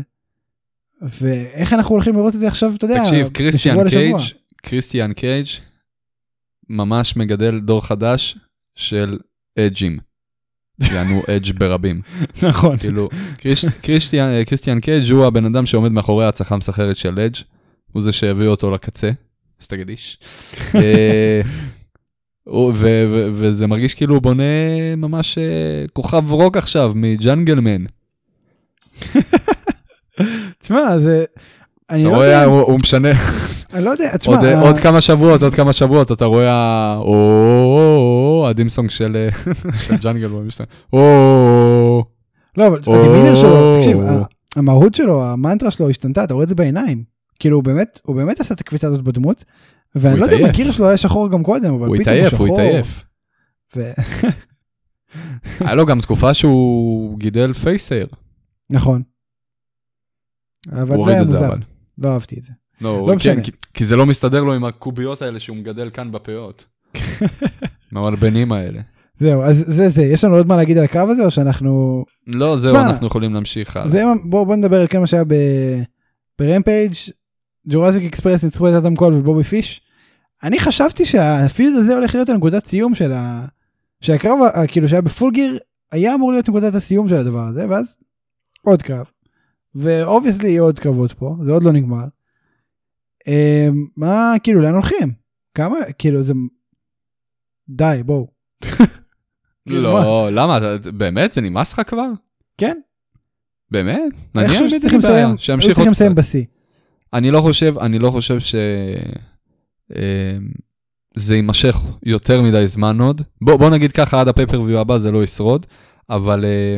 ואיך אנחנו הולכים לראות את זה עכשיו, אתה יודע, תקשיב, קריסטיאן. קייג', קריסטיאן קייג' ממש מגדל דור חדש של אג'ים. יענו אג' ברבים. נכון. כאילו, קריסטיאן קייג' הוא הבן אדם שעומד מאחורי ההצלחה המסחררת של אג', הוא זה שהביא אותו לקצה, איש. אה, וזה מרגיש כאילו הוא בונה ממש אה, כוכב רוק עכשיו מג'אנגלמן. תשמע, זה... אתה לא רואה, הוא משנה, אני לא יודע, תשמע, עוד, ה- עוד כמה שבועות, עוד כמה שבועות, אתה רואה. או, הדימסונג של אה, של ג'אנגל, הוא. או, לא, אבל הדימינר שלו, תקשיב, המהות שלו, המנטרה שלו השתנתה, אתה רואה את זה בעיניים. כאילו, הוא באמת, הוא באמת עשה את הקפיצה הזאת בדמות, ואני הוא לא יודע אם התעייף. הגיר שלו היה שחור גם קודם, אבל הוא פתאום הוא התעייף, שחור. הוא התעייף. ו- היה לו גם תקופה שהוא גידל פייסייר. נכון. אבל הוא זה היה מוזר. לא אהבתי את זה. לא, לא כן, משנה. כי- כי זה לא מסתדר לו עם הקוביות האלה שהוא מגדל כאן בפאות. מהמלבנים האלה. זהו, אז זה זה, יש לנו עוד מה להגיד על הקרב הזה, או שאנחנו... לא, זהו, תשמע, אנחנו יכולים להמשיך הלאה. זה, בוא בוא נדבר על כל מה שהיה ב- ברמפייג', ג'ורסיק אקספרס ניצחו את אדם קול ובובי פיש. אני חשבתי שה feud הזה הולך להיות הנקודת סיום של ה... שהקרב, כאילו שהיה בפול גיר, היה אמור להיות נקודת הסיום של הדבר הזה, ואז עוד קרב. ו obviously יהיו עוד קרבות פה, זה עוד לא נגמר. אמ, מה, כאילו, לאן הולכים? כמה, כאילו, זה... די, בואו. כאילו, לא, למה? אתה- באמת? זה נמאס לך כבר? כן? באמת? אני נניח שצריכים לסיים, שימשיך עוד קצת. בשיא. אני לא חושב, אני לא חושב ש... אה, זה יימשך יותר מדי זמן עוד. בוא, בוא נגיד ככה, עד הפייפריוויו הבא זה לא ישרוד, אבל אה,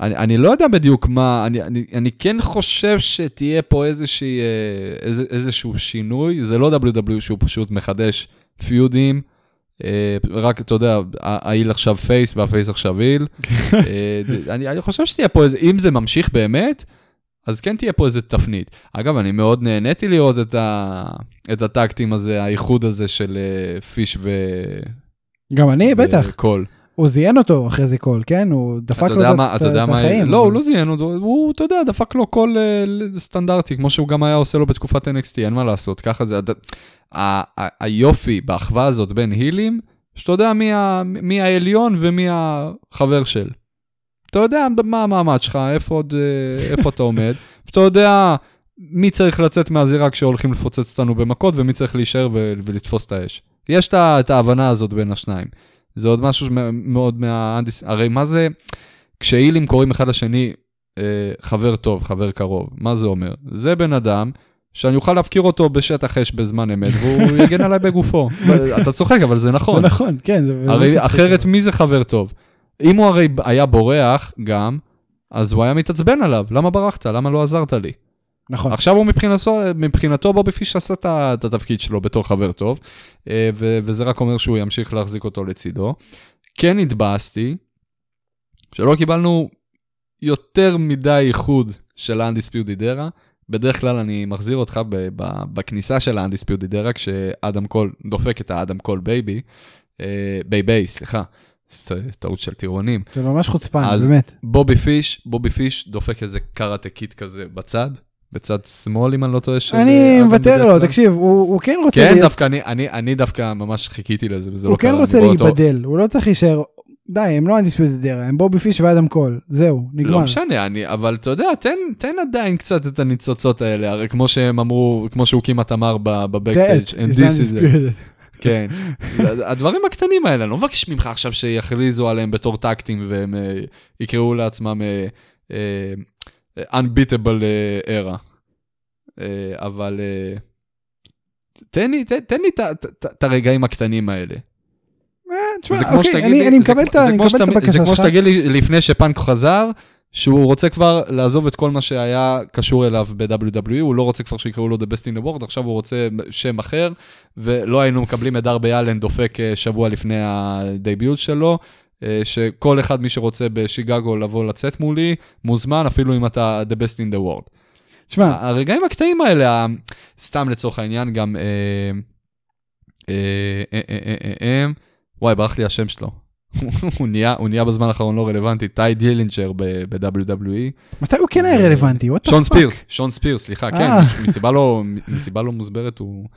אני, אני לא יודע בדיוק מה, אני, אני, אני כן חושב שתהיה פה איזושהי, אה, איזה, איזשהו שינוי, זה לא WW שהוא פשוט מחדש פיודים, אה, רק, אתה יודע, ה heel עכשיו face וה face עכשיו heel. אה, אני, אני חושב שתהיה פה איזה, אם זה ממשיך באמת, אז כן תהיה פה איזה תפנית. אגב, אני מאוד נהניתי לראות את, ה, את ה tag team הזה, האיחוד הזה של אה, פיש ו... גם אני, בטח. וקול. הוא זיין אותו אחרי זה קול, כן? הוא דפק לו את מה, את- את מה, החיים. לא, הוא לא זיין אותו, הוא, אתה יודע, דפק לו קול אה, סטנדרטי, כמו שהוא גם היה עושה לו בתקופת NXT, אין מה לעשות, ככה זה. היופי באחווה הזאת בין הילים, שאתה יודע מי, ה, מי העליון ומי החבר של. אתה יודע מה המעמד שלך, איפה, עוד, אה, איפה אתה עומד, ואתה יודע מי צריך לצאת מהזירה כשהולכים לפוצץ אותנו במכות, ומי צריך להישאר ו- ולתפוס את האש. יש את ההבנה הזאת בין השניים. זה עוד משהו מאוד מהאנדיס... הרי מה זה, כשהילים קוראים אחד לשני אה, חבר טוב, חבר קרוב, מה זה אומר? זה בן אדם שאני אוכל להפקיר אותו בשטח אש בזמן אמת, והוא יגן עליי בגופו. אתה צוחק, אבל זה זה נכון. נכון, כן. זה הרי. אחרת מי זה חבר טוב? אם הוא הרי היה בורח גם, אז הוא היה מתעצבן עליו, למה ברחת? למה לא עזרת לי? נכון. עכשיו הוא מבחינתו, מבחינתו בובי פיש עשה את התפקיד שלו בתור חבר טוב, אה, ו- וזה רק אומר שהוא ימשיך להחזיק אותו לצידו. כן התבאסתי שלא קיבלנו יותר מדי איחוד של ה-Undisputed Era. בדרך כלל אני מחזיר אותך ב- ב- בכניסה של ה-Undisputed Era, כשאדם קול דופק את האדם קול בייבי, אה, בייבי, סליחה, טעות של טירונים. זה ממש חוצפן, אז- באמת. בובי פיש, בובי פיש דופק איזה קראטה קיט כזה בצד, בצד שמאל אם אני לא טועה. של אני אדם מוותר לו. תקשיב, הוא הוא כן רוצה... כן, להיות- דווקא אני, אני, אני דווקא ממש חיכיתי לזה וזה לא הוא קרה. כן אני רוצה להיבדל, הוא לא צריך להישאר... די, הם לא Undisputed Era, הם בובי פיש ואדם קול, זהו, נגמר. לא משנה, אני, אבל אתה יודע, תן, תן עדיין קצת את הניצוצות האלה, הרי כמו שהם אמרו, כמו שהוא כמעט אמר ב backstage, and is this is it. כן. הדברים הקטנים האלה, אני לא מבקש ממך עכשיו שיכריזו עליהם בתור tag team והם אה, יקראו לעצמם אה, אה, unbeatable אה, era. אה, אבל אה, תן לי, תן, תן לי את הרגעים הקטנים האלה. אה, תשמע, זה כמו אוקיי, שתגיד אני לי- אני זה מקבל כמו- את זה. שתגיד לי לפני שפאנק חזר, שהוא רוצה כבר לעזוב את כל מה שהיה קשור אליו ב-WWE, הוא לא רוצה כבר שיקראו לו The Best in the World, עכשיו הוא רוצה שם אחר, ולא היינו מקבלים את דרבי אלן דופק אה, שבוע לפני הדייביוט שלו, אה, שכל אחד, מי שרוצה בשיגגו לבוא לצאת מולי, מוזמן, אפילו אם אתה The Best in the World. תשמע, הרגעים הקטעים האלה, סתם לצורך העניין, גם... אה, אה, אה, אה, אה, אה, אה, וואי, ברח לי השם שלו. הוא נהיה, הוא נהיה בזמן האחרון לא רלוונטי, טי דילינג'ר ב-WWE. מתי הוא כן היה רלוונטי? שון? ספירס, שון ספירס, סליחה, כן, אה. מסיבה לא, מסיבה לא מוסברת, הוא,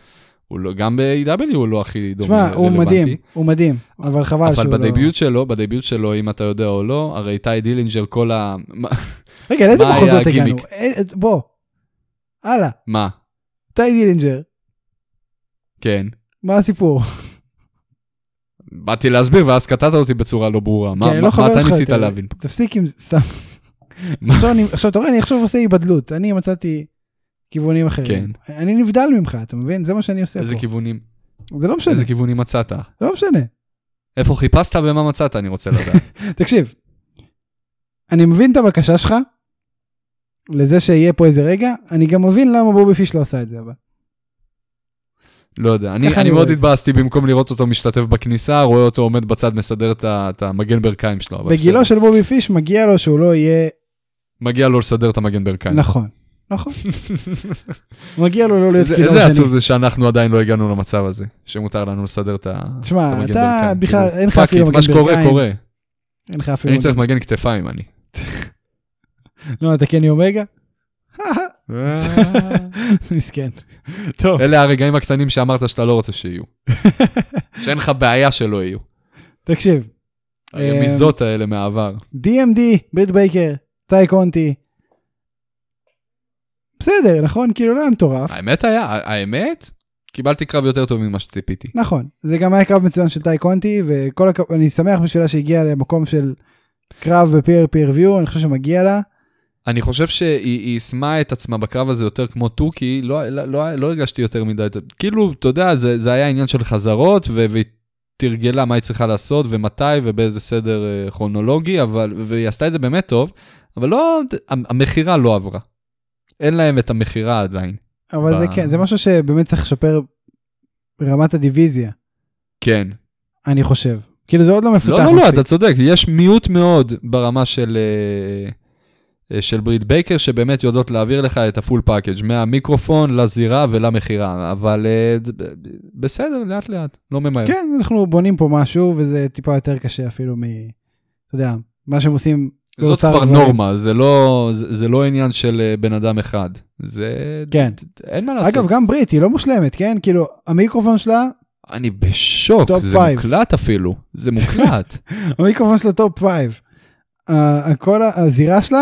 הוא לא, גם ב-AEW הוא לא הכי דומה תשמע, הוא רלוונטי. מדהים, הוא מדהים, אבל חבל שהוא אבל לא... ב debut שלו, ב debut שלו, אם אתה יודע או לא, הרי טי דילינג'ר כל ה... מה- רגע, לאיזה מה מחוזות הגענו? הגימיק? אה, בוא, הלאה, מה? טי דילינג'ר, כן. מה הסיפור? באתי להסביר ואז קטעת אותי בצורה לא ברורה. מה, כן, מה, לא מה חבר אתה ניסית. להבין? תפסיק עם זה, סתם. עכשיו אתה רואה, אני עכשיו עושה היבדלות, אני מצאתי כיוונים אחרים. אני נבדל ממך, אתה מבין? זה מה שאני עושה איזה פה. כיוונים, זה לא משנה, איזה כיוונים מצאת? לא משנה. איפה חיפשת ומה מצאת, אני רוצה לדעת. תקשיב, אני מבין את הבקשה שלך, לזה שיהיה פה איזה רגע, אני גם מבין למה בובי פיש לא עשה את זה, אבל. לא יודע, אני, אני אני מאוד זה? התבאסתי במקום לראות אותו משתתף בכניסה, רואה אותו עומד בצד מסדר את את המגן ברכיים שלו. בגילו בסדר. של בובי פיש מגיע לו שהוא לא יהיה מגיע לו לסדר את המגן ברכיים. נכון, נכון. מגיע לו לא להיות איזה כינור איזה שני. עצוב זה שאנחנו עדיין לא הגענו למצב הזה, שמותר לנו לסדר את ה- את תשמע, המגן אתה ברכיים. בכלל, כאילו, אין לך אפילו מגן מה שקורה, ברכיים. קורה. אין לך אפילו אני צריך מגן. מגן כתפיים, אני. לא, אתה קני אומגה? מסכן. טוב, אלה הרגעים הקטנים שאמרת שאתה לא רוצה שיהיו. שאין לך בעיה שלא יהיו. תקשיב, הרמיזות האלה מהעבר. DMD, בריט בייקר, טי קונטי. בסדר, נכון? כאילו לא היה מטורף. האמת היה, האמת, קיבלתי קרב יותר טוב ממה שציפיתי. נכון, זה גם היה קרב מצוין של טי קונטי, וכל הכ... אני שמח בשבילה שהגיעה למקום של קרב בפיר פיר ויו, אני חושב שמגיע לה. אני חושב שהיא יישמה את עצמה בקרב הזה יותר כמו תוכי, לא, לא, לא, לא הרגשתי יותר מדי, כאילו, אתה יודע, זה, זה היה עניין של חזרות, ו, והיא תרגלה מה היא צריכה לעשות, ומתי, ובאיזה סדר אה, כרונולוגי, אבל, והיא עשתה את זה באמת טוב, אבל לא, המכירה לא עברה. אין להם את המכירה עדיין. אבל ב- זה כן, זה משהו שבאמת צריך לשפר ברמת הדיוויזיה, כן. אני חושב. כאילו זה עוד לא מפותח לא, לא, לא, מספיק. אתה צודק, יש מיעוט מאוד ברמה של, אה, אה, של ברית בייקר, שבאמת יודעות להעביר לך את ה full package מהמיקרופון לזירה ולמכירה, אבל אה, בסדר, לאט לאט, לא ממהר. כן, אנחנו בונים פה משהו, וזה טיפה יותר קשה אפילו מ... אתה יודע, מה שהם עושים. זאת כבר. נורמה, זה לא, זה, זה לא עניין של אה, בן אדם אחד. זה... כן. אין מה לעשות. אגב, גם ברית, היא לא מושלמת, כן? כאילו, המיקרופון שלה, אני בשוק, זה five. מוקלט אפילו, זה מוקלט. המיקרופון שלה top five. אה, כל הזירה שלה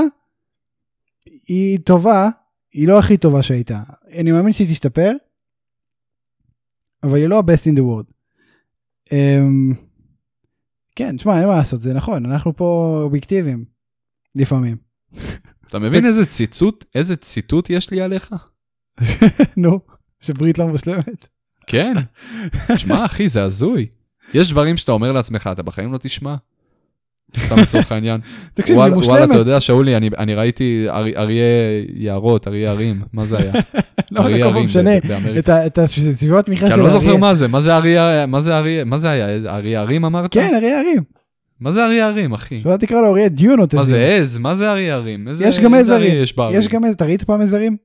היא טובה, היא לא הכי טובה שהייתה. אני מאמין שהיא תשתפר, אבל היא לא ה-best in the world. Um, כן, תשמע, אין מה לעשות, זה נכון, אנחנו פה אובייקטיביים, לפעמים. אתה מבין איזה ציטוט, איזה ציטוט יש לי עליך? נו, שברית לא מושלמת. כן. שמע, אחי, זה הזוי. יש דברים שאתה אומר לעצמך, אתה בחיים לא תשמע. סתם לצורך העניין. תקשיב, היא וואלה, וואלה, אתה מושלמת. יודע, שאולי, אני, אני ראיתי ארי- אריה יערות, אריה ערים, מה זה היה? לא, זה אריה ערים משנה באמריקה. את הסביבות תמיכה של אני לא זוכר אריה. מה זה, מה זה אריה, מה זה אריה, מה זה היה, אריה ערים אמרת? כן, אריה ערים. מה זה אריה ערים, אחי? שלא תקרא לו אריה דיונות. מה זה עז? מה זה אריה ערים? איזה- יש גם עז אריה ערים. יש גם איזה, אתה ראית פעם איזה ערים?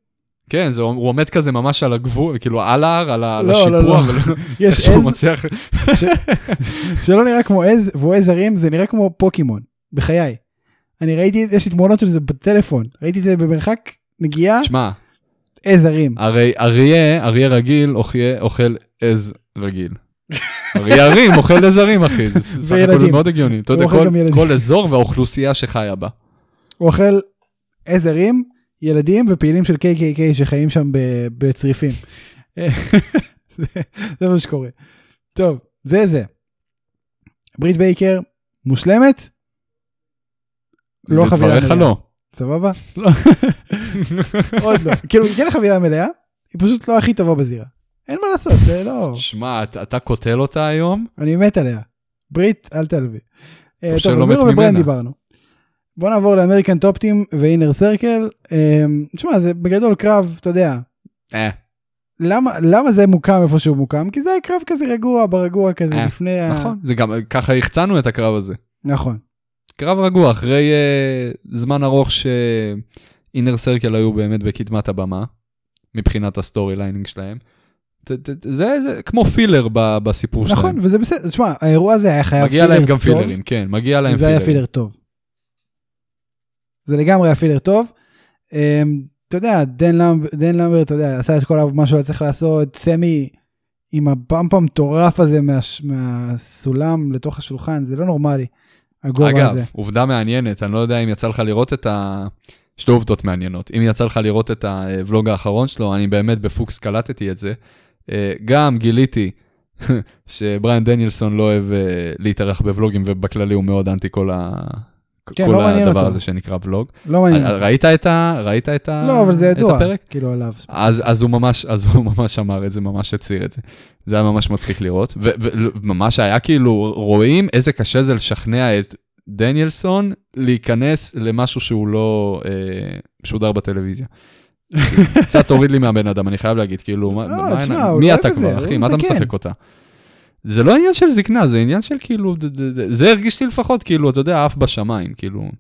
כן, זה, הוא עומד כזה ממש על הגבול, כאילו על ההר, על על לא, לא, השיפוע, לא. אבל יש איך שהוא עז מצליח... ש- שלא נראה כמו עז, והוא עז הרים, זה נראה כמו פוקימון, בחיי. אני ראיתי, יש לי תמונות של זה בטלפון, ראיתי את זה במרחק נגיעה, שמע, עז הרים. הרי אריה, אריה רגיל אוכל עז רגיל. אריה ערים אוכל עז ערים, אחי, זה סך הכל. מאוד הגיוני. אתה יודע, כל- אזור והאוכלוסייה שחיה בה. הוא אוכל עז הרים, ילדים ופעילים של KKK שחיים שם בצריפים. זה מה שקורה. טוב, זה זה. ברית בייקר, מושלמת? לא חבילה לדבריך מלאה. לא. סבבה? לא. עוד לא. כאילו, היא כן חבילה מלאה, היא פשוט לא הכי טובה בזירה. אין מה לעשות, זה לא... שמע, אתה קוטל אותה היום? אני מת עליה. ברית, אל תלוי. אה, טוב, שלא על מת ממנה. דיברנו. בוא נעבור לאמריקן טופטים ואינר סרקל. תשמע, זה בגדול קרב, אתה יודע. אה, למה, למה זה מוקם איפה שהוא מוקם? כי זה היה קרב כזה רגוע, ברגוע כזה אה, לפני ה... נכון, זה גם, ככה החצנו את הקרב הזה. נכון. קרב רגוע, אחרי אה, זמן ארוך שה-Inner Circle היו באמת בקדמת הבמה, מבחינת ה storylining שלהם. זה, זה כמו filler ב- בסיפור שלהם. נכון, וזה בסדר. תשמע, האירוע הזה היה חייב מגיע filler להם גם טוב, פילרים, כן, מגיע להם זה היה פילרים. פילר טוב. זה לגמרי היה filler טוב. אמ, אתה יודע, דן למב- דן למברט, אתה יודע, עשה את כל מה שהוא היה צריך לעשות, סמי עם הבמפ המטורף הזה מהש- מהסולם לתוך השולחן, זה לא נורמלי, הגובה אגב, הזה. עובדה מעניינת, אני לא יודע אם יצא לך לראות את ה... שתי עובדות מעניינות. אם יצא לך לראות את הוולוג האחרון שלו, אני באמת בפוקס קלטתי את זה. אה, גם גיליתי שבריאן דניאלסון לא אוהב אה, להתארח בוולוגים, ובכללי הוא מאוד אנטי כל, ה... כן, כל לא הדבר אותו. הזה שנקרא ולוג. לא מעניין. אה, אותי. ראית את ה... ראית את ה... לא, אבל זה ידוע, הפרק? כאילו עליו. אז, אז, הוא ממש, אז הוא ממש אמר את זה, ממש הצהיר את זה. זה היה ממש מצחיק לראות, וממש היה כאילו, רואים איזה קשה זה לשכנע את דניאלסון להיכנס למשהו שהוא לא אה, משודר בטלוויזיה. קצת תוריד לי מהבן אדם, אני חייב להגיד, כאילו, מה, לא, מה, תשמע, מי לא אתה כבר, אחי? מה אתה. משחק אותה? זה לא עניין של זקנה, זה עניין של כאילו, זה הרגיש לי לפחות, כאילו, אתה יודע, עף בשמיים, כאילו.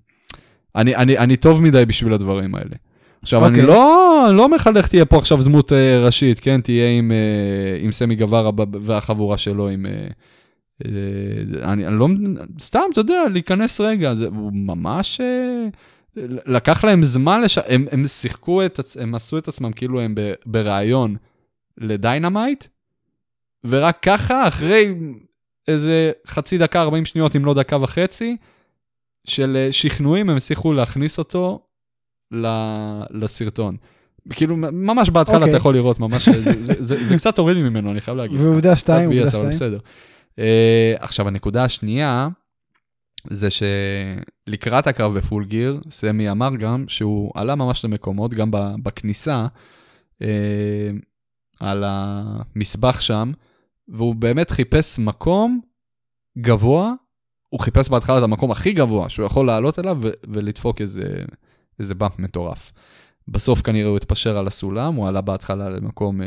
אני, אני, אני טוב מדי בשביל הדברים האלה. עכשיו, אני אוקיי. לא, לא מחנך תהיה פה עכשיו דמות אה, ראשית, כן? תהיה עם, אה, עם סמי גווארה והחבורה שלו, עם... אה, אה, אני, אני לא... סתם, אתה יודע, להיכנס רגע, זה ממש... אה, לקח להם זמן, לש... הם, הם שיחקו את, הם עשו את עצמם כאילו הם ב- בריאיון ל Dynamite, ורק ככה, אחרי איזה חצי דקה, 40 שניות, אם לא דקה וחצי, של אה, שכנועים, הם הצליחו להכניס אותו לסרטון. כאילו, ממש בהתחלה אוקיי. אתה יכול לראות, ממש, זה, זה, זה, זה קצת הוריד ממנו, אני חייב להגיד. ועובדה שתיים, עובדה שתיים. בסדר. Uh, עכשיו, הנקודה השנייה, זה שלקראת הקרב בפול גיר, סמי אמר גם שהוא עלה ממש למקומות, גם בכניסה, uh, על המסבך שם, והוא באמת חיפש מקום גבוה, הוא חיפש בהתחלה את המקום הכי גבוה שהוא יכול לעלות אליו ולדפוק איזה, איזה באמפ מטורף. בסוף כנראה הוא התפשר על הסולם, הוא עלה בהתחלה למקום, אה,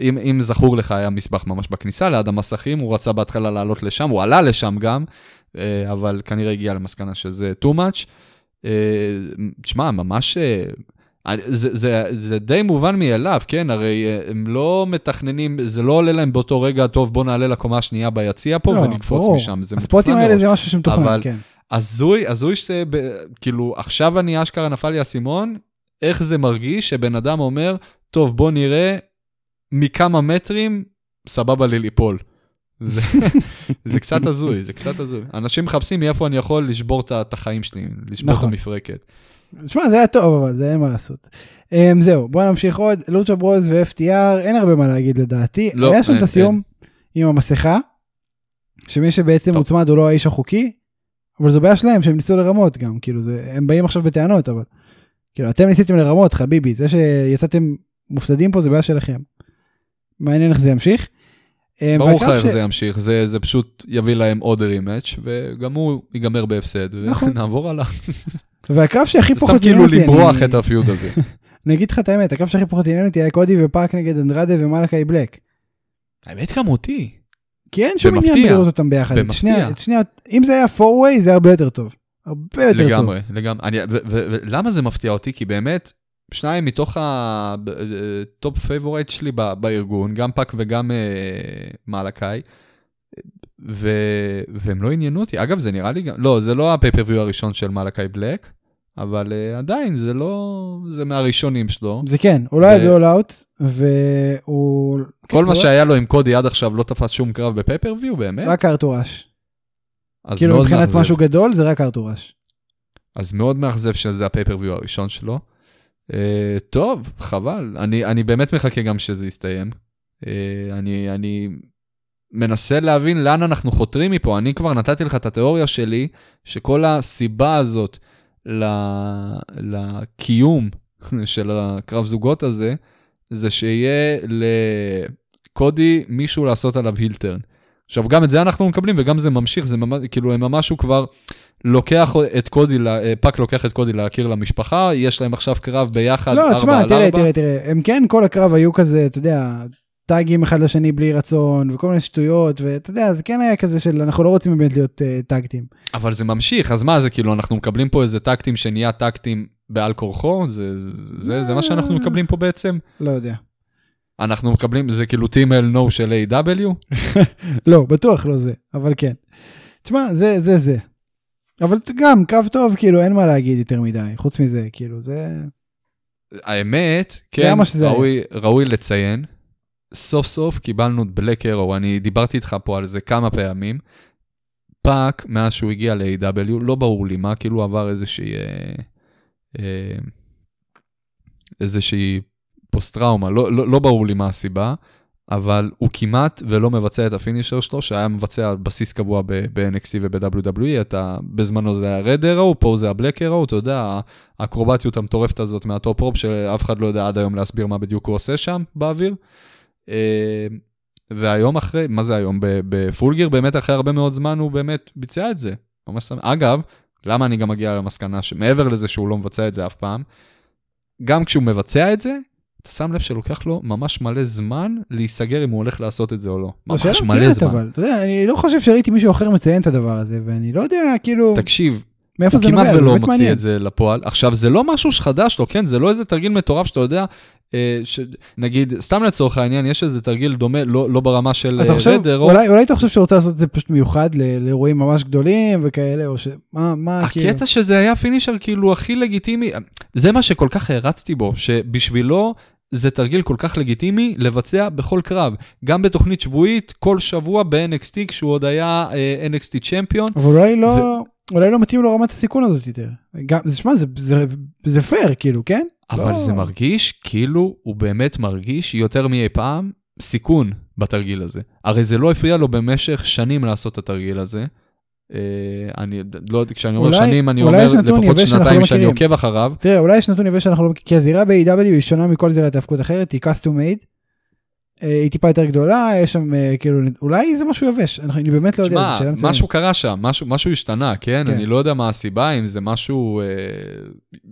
אם, אם זכור לך, היה מסבך ממש בכניסה ליד המסכים, הוא רצה בהתחלה לעלות לשם, הוא עלה לשם גם, אה, אבל כנראה הגיע למסקנה שזה too much. אה, תשמע, ממש, אה, זה, זה, זה די מובן מאליו, כן? הרי הם לא מתכננים, זה לא עולה להם באותו רגע, טוב, בוא נעלה לקומה השנייה ביציע פה לא, ונקפוץ ברור. משם. זה הספוטים האלה. זה משהו שמתוכנן, אבל- כן. הזוי, הזוי שב... כאילו, עכשיו אני אשכרה נפל לי האסימון, איך זה מרגיש שבן אדם אומר, טוב, בוא נראה מכמה מטרים, סבבה לי ליפול. זה, זה קצת הזוי, זה קצת הזוי. אנשים מחפשים מאיפה אני יכול לשבור את החיים שלי, לשבור נכון. את המפרקת. תשמע, זה היה טוב, אבל זה אין מה לעשות. Um, זהו, בוא נמשיך עוד. לוצ'ה ברוז ו-FTR, אין הרבה מה להגיד לדעתי. לא, היה שם אין, את הסיום עם המסכה, שמי שבעצם טוב. הוצמד הוא לא האיש החוקי, אבל זו בעיה שלהם שהם ניסו לרמות גם, כאילו, זה, הם באים עכשיו בטענות, אבל... כאילו, אתם ניסיתם לרמות, חביבי, זה שיצאתם מופסדים פה זה בעיה שלכם. מעניין איך זה ימשיך. אה, ברור לך איך ש- זה ימשיך, זה זה פשוט יביא להם עוד רימץ', וגם הוא ייגמר בהפסד, נכון. ונעבור הלאה. והקרב שהכי פחות סתם עניין כאילו אותי, למרוח אני- את הפיוד הזה. אני אגיד לך את האמת, הקרב שהכי פחות עניין אותי היה קודי ופאק נגד אנדרדה ומלאקי בלק. האמת גם אותי. כי אין שום. עניין לראות אותם ביחד. את במפתיע. שני- את שני- אם זה היה 4way זה הרבה יותר טוב. הרבה יותר טוב. לגמרי, לגמרי. ולמה זה מפתיע אותי? כי באמת, שניים מתוך הטופ פייבורייט שלי בארגון, גם פאק וגם אה, מלאקאי, ו- והם לא עניינו אותי. אגב, זה נראה לי גם, לא, זה לא ה pay-per-view הראשון של מלאקאי בלק, אבל אה, עדיין, זה לא, זה מהראשונים שלו. זה כן, הוא לא היה ו- באול אאוט, והוא... כל מה כן, שהיה לו עם קודי עד עכשיו לא תפס שום קרב בפייפריוויו, באמת? רק ארתורש. כאילו מבחינת מאכזב. משהו גדול זה רק ארתורש. אז מאוד מאכזב שזה הפייפריוויו הראשון שלו. Uh, טוב, חבל. אני, אני באמת מחכה גם שזה יסתיים. Uh, אני, אני מנסה להבין לאן אנחנו חותרים מפה. אני כבר נתתי לך את התיאוריה שלי, שכל הסיבה הזאת ל, לקיום של הקרב זוגות הזה, זה שיהיה לקודי מישהו לעשות עליו heel turn. עכשיו, גם את זה אנחנו מקבלים, וגם זה ממשיך, זה ממש, כאילו, הם ממש הוא כבר לוקח את קודי, אה, פאק לוקח את קודי להכיר למשפחה, יש להם עכשיו קרב ביחד, לא, ארבע תשמע, על תראה, ארבע. תראה, תראה, הם כן כל הקרב היו כזה, אתה יודע, טאגים אחד לשני בלי רצון, וכל מיני שטויות, ואתה יודע, זה כן היה כזה של אנחנו לא רוצים באמת להיות אה, tag team. אבל זה ממשיך, אז מה זה, כאילו, אנחנו מקבלים פה איזה טקטים שנהיה טקטים בעל כורחו? זה, זה, זה מה שאנחנו מקבלים פה בעצם? לא יודע. אנחנו מקבלים, זה כאילו טים אל נו של A.W? לא, בטוח לא זה, אבל כן. תשמע, זה זה זה. אבל גם, קרב טוב, כאילו, אין מה להגיד יותר מדי, חוץ מזה, כאילו, זה... האמת, כן. ראוי, ראוי לציין, סוף סוף קיבלנו את בלק ארו, אני דיברתי איתך פה על זה כמה פעמים. פאק, מאז שהוא הגיע ל-AEW, לא ברור לי מה, כאילו עבר איזושהי... אה, אה, איזושהי פוסט-טראומה, לא, לא, לא ברור לי מה הסיבה, אבל הוא כמעט ולא מבצע את ה finisher שלו, שהיה מבצע על בסיס קבוע ב-NXT וב-WWE, אתה, בזמנו זה היה Red Arrow, פה זה ה Black Arrow, אתה יודע, האקרובטיות המטורפת הזאת מה top rope, שאף אחד לא יודע עד היום להסביר מה בדיוק הוא עושה שם באוויר. אה, והיום אחרי, מה זה היום? בפול גיר, באמת אחרי הרבה מאוד זמן הוא באמת ביצע את זה. ממש. אגב, למה אני גם מגיע למסקנה שמעבר לזה שהוא לא מבצע את זה אף פעם, גם כשהוא מבצע את זה, אתה שם לב שלוקח לו ממש מלא זמן להיסגר אם הוא הולך לעשות את זה או לא. זו ממש מלא זמן. אבל, אתה יודע, אני לא חושב שראיתי מישהו אחר מציין את הדבר הזה, ואני לא יודע, כאילו, תקשיב, מאיפה הוא זה נובע, כמעט ולא מוציא מעניין. את זה לפועל. עכשיו, זה לא משהו שחדש לו, כן? זה לא איזה תרגיל מטורף שאתה יודע, אה, ש... נגיד, סתם לצורך העניין, יש איזה תרגיל דומה, לא, לא ברמה של חושב, רדר, או... אולי, אולי אתה חושב שהוא רוצה לעשות את זה פשוט מיוחד ל- לאירועים ממש גדולים וכאלה, או ש... מה, מה, כאילו... הקטע שזה היה פינישר כאילו הכי לגיטימי, זה מה שכל כך הערצתי בו, שבשבילו זה תרגיל כל כך לגיטימי לבצע בכל קרב. גם בתוכנית שבועית, כל שבוע ב-NXT, כשהוא עוד היה אה, NXT צ'מפיון. אבל אולי לא, אולי לא מתאים לו רמת הסיכון הזאת יותר. גם, זה, שמע, זה, זה, זה פייר, כאילו, כן? אבל לא. זה מרגיש כאילו הוא באמת מרגיש יותר מאי פעם סיכון בתרגיל הזה. הרי זה לא הפריע לו במשך שנים לעשות את התרגיל הזה. אה, אני לא יודע, כשאני אומר שנים, אני אומר לפחות שנתיים שאני. עוקב אחריו. תראה, אולי יש נתון יבש שאנחנו לא מכירים, כי הזירה ב-AW היא שונה מכל זירת האבקות אחרת, היא custom made. אה, היא טיפה יותר גדולה, יש שם אה, כאילו, אולי זה משהו יבש, אני אני באמת לא יודע, מצוינת. משהו קרה שם, משהו, משהו השתנה, כן? כן. אני לא יודע מה הסיבה, אם זה משהו אה,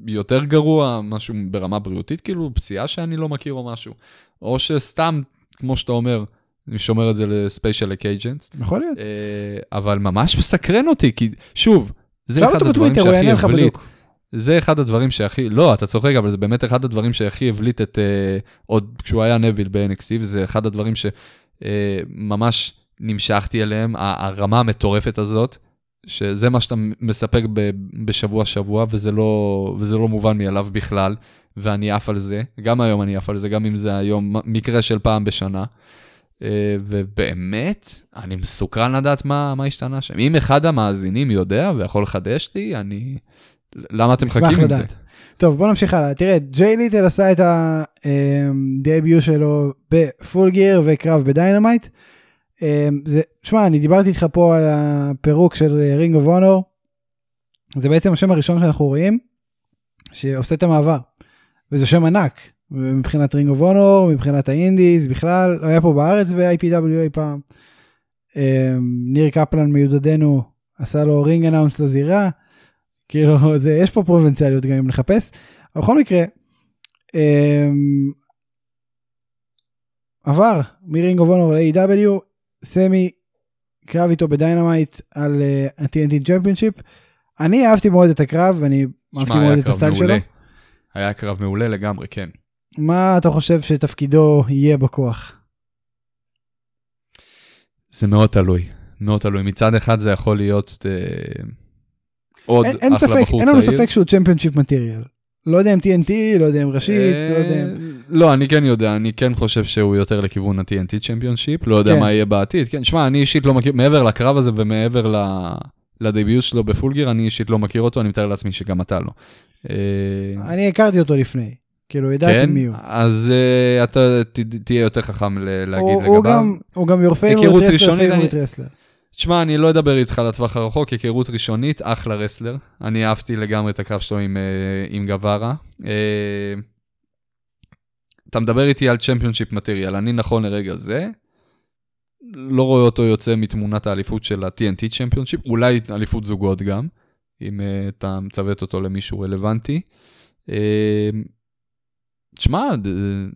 יותר גרוע, משהו ברמה בריאותית, כאילו פציעה שאני לא מכיר או משהו. או שסתם, כמו שאתה אומר, אני שומר את זה ל special occasions, יכול להיות. אה, אבל ממש מסקרן אותי, כי שוב, זה אחד הדברים שהכי הבליט. זה אחד הדברים שהכי, לא, אתה צוחק, אבל זה באמת אחד הדברים שהכי הבליט את, אה, עוד כשהוא היה נוויל ב-NXT, וזה אחד הדברים שממש נמשכתי אליהם, הרמה המטורפת הזאת, שזה מה שאתה מספק ב- בשבוע-שבוע, וזה לא, וזה לא מובן מאליו בכלל, ואני עף על זה, גם היום אני עף על זה, גם אם זה היום מקרה של פעם בשנה. אה, ובאמת, אני מסוקרן לדעת מה, מה השתנה שם. אם אחד המאזינים יודע ויכול לחדש לי, אני... למה אתם מחכים עם זה? טוב, בוא נמשיך הלאה. תראה, ג'יי לית'ל עשה את ה debut שלו ב Full Gear וקרב ב Dynamite. אמ, זה, שמע, אני דיברתי איתך פה על הפירוק של Ring of Honor. זה בעצם השם הראשון שאנחנו רואים שעושה את המעבר. וזה שם ענק. מבחינת Ring of Honor, מבחינת ה indies, בכלל, לא, היה פה בארץ ב-IPW אי פעם. אמ, ניר קפלן מיודענו עשה לו ring announce לזירה. כאילו, זה, יש פה פרובינציאליות גם אם נחפש. אבל בכל מקרה, אמ, עבר מ Ring of Honor ל-AEW, סמי קרב איתו ב Dynamite על אה, TNT championship. אני אהבתי מאוד את הקרב ואני אהבתי מאוד את ה style שלו. היה קרב מעולה לגמרי, כן. מה אתה חושב שתפקידו יהיה בכוח? זה מאוד תלוי, מאוד תלוי. מצד אחד זה יכול להיות אה, עוד אין, אין אחלה ספק, בחור אין לנו צעיר. ספק שהוא championship material. לא יודע אם TNT, לא יודע אם ראשית, לא יודע אם... אה, לא, אני כן יודע, אני כן חושב שהוא יותר לכיוון ה-TNT צ'מפיונשיפ, לא יודע כן. מה יהיה בעתיד. כן, שמע, אני אישית לא מכיר, מעבר לקרב הזה ומעבר ל... לדביוט שלו בפולגיר, אני אישית לא מכיר אותו, אני מתאר לעצמי שגם אתה לא. אה, אני הכרתי אותו לפני. כאילו, ידעתי כן? מי הוא. אז אה, אתה ת- תהיה יותר חכם ל- להגיד הוא, הוא לגביו. גם, הוא גם your favorite wrestler, favorite wrestler. תשמע, אני לא אדבר איתך לטווח הרחוק, היכרות ראשונית, אחלה רסלר. אני אהבתי לגמרי את הקרב שלו עם, אה, עם גווארה. אה, אתה מדבר איתי על צ'מפיונשיפ מטריאל, אני נכון לרגע זה, לא רואה אותו יוצא מתמונת האליפות של ה-TNT צ'מפיונשיפ, אולי אליפות זוגות גם, אם אה, אתה מצוות אותו למישהו רלוונטי. אה, תשמע,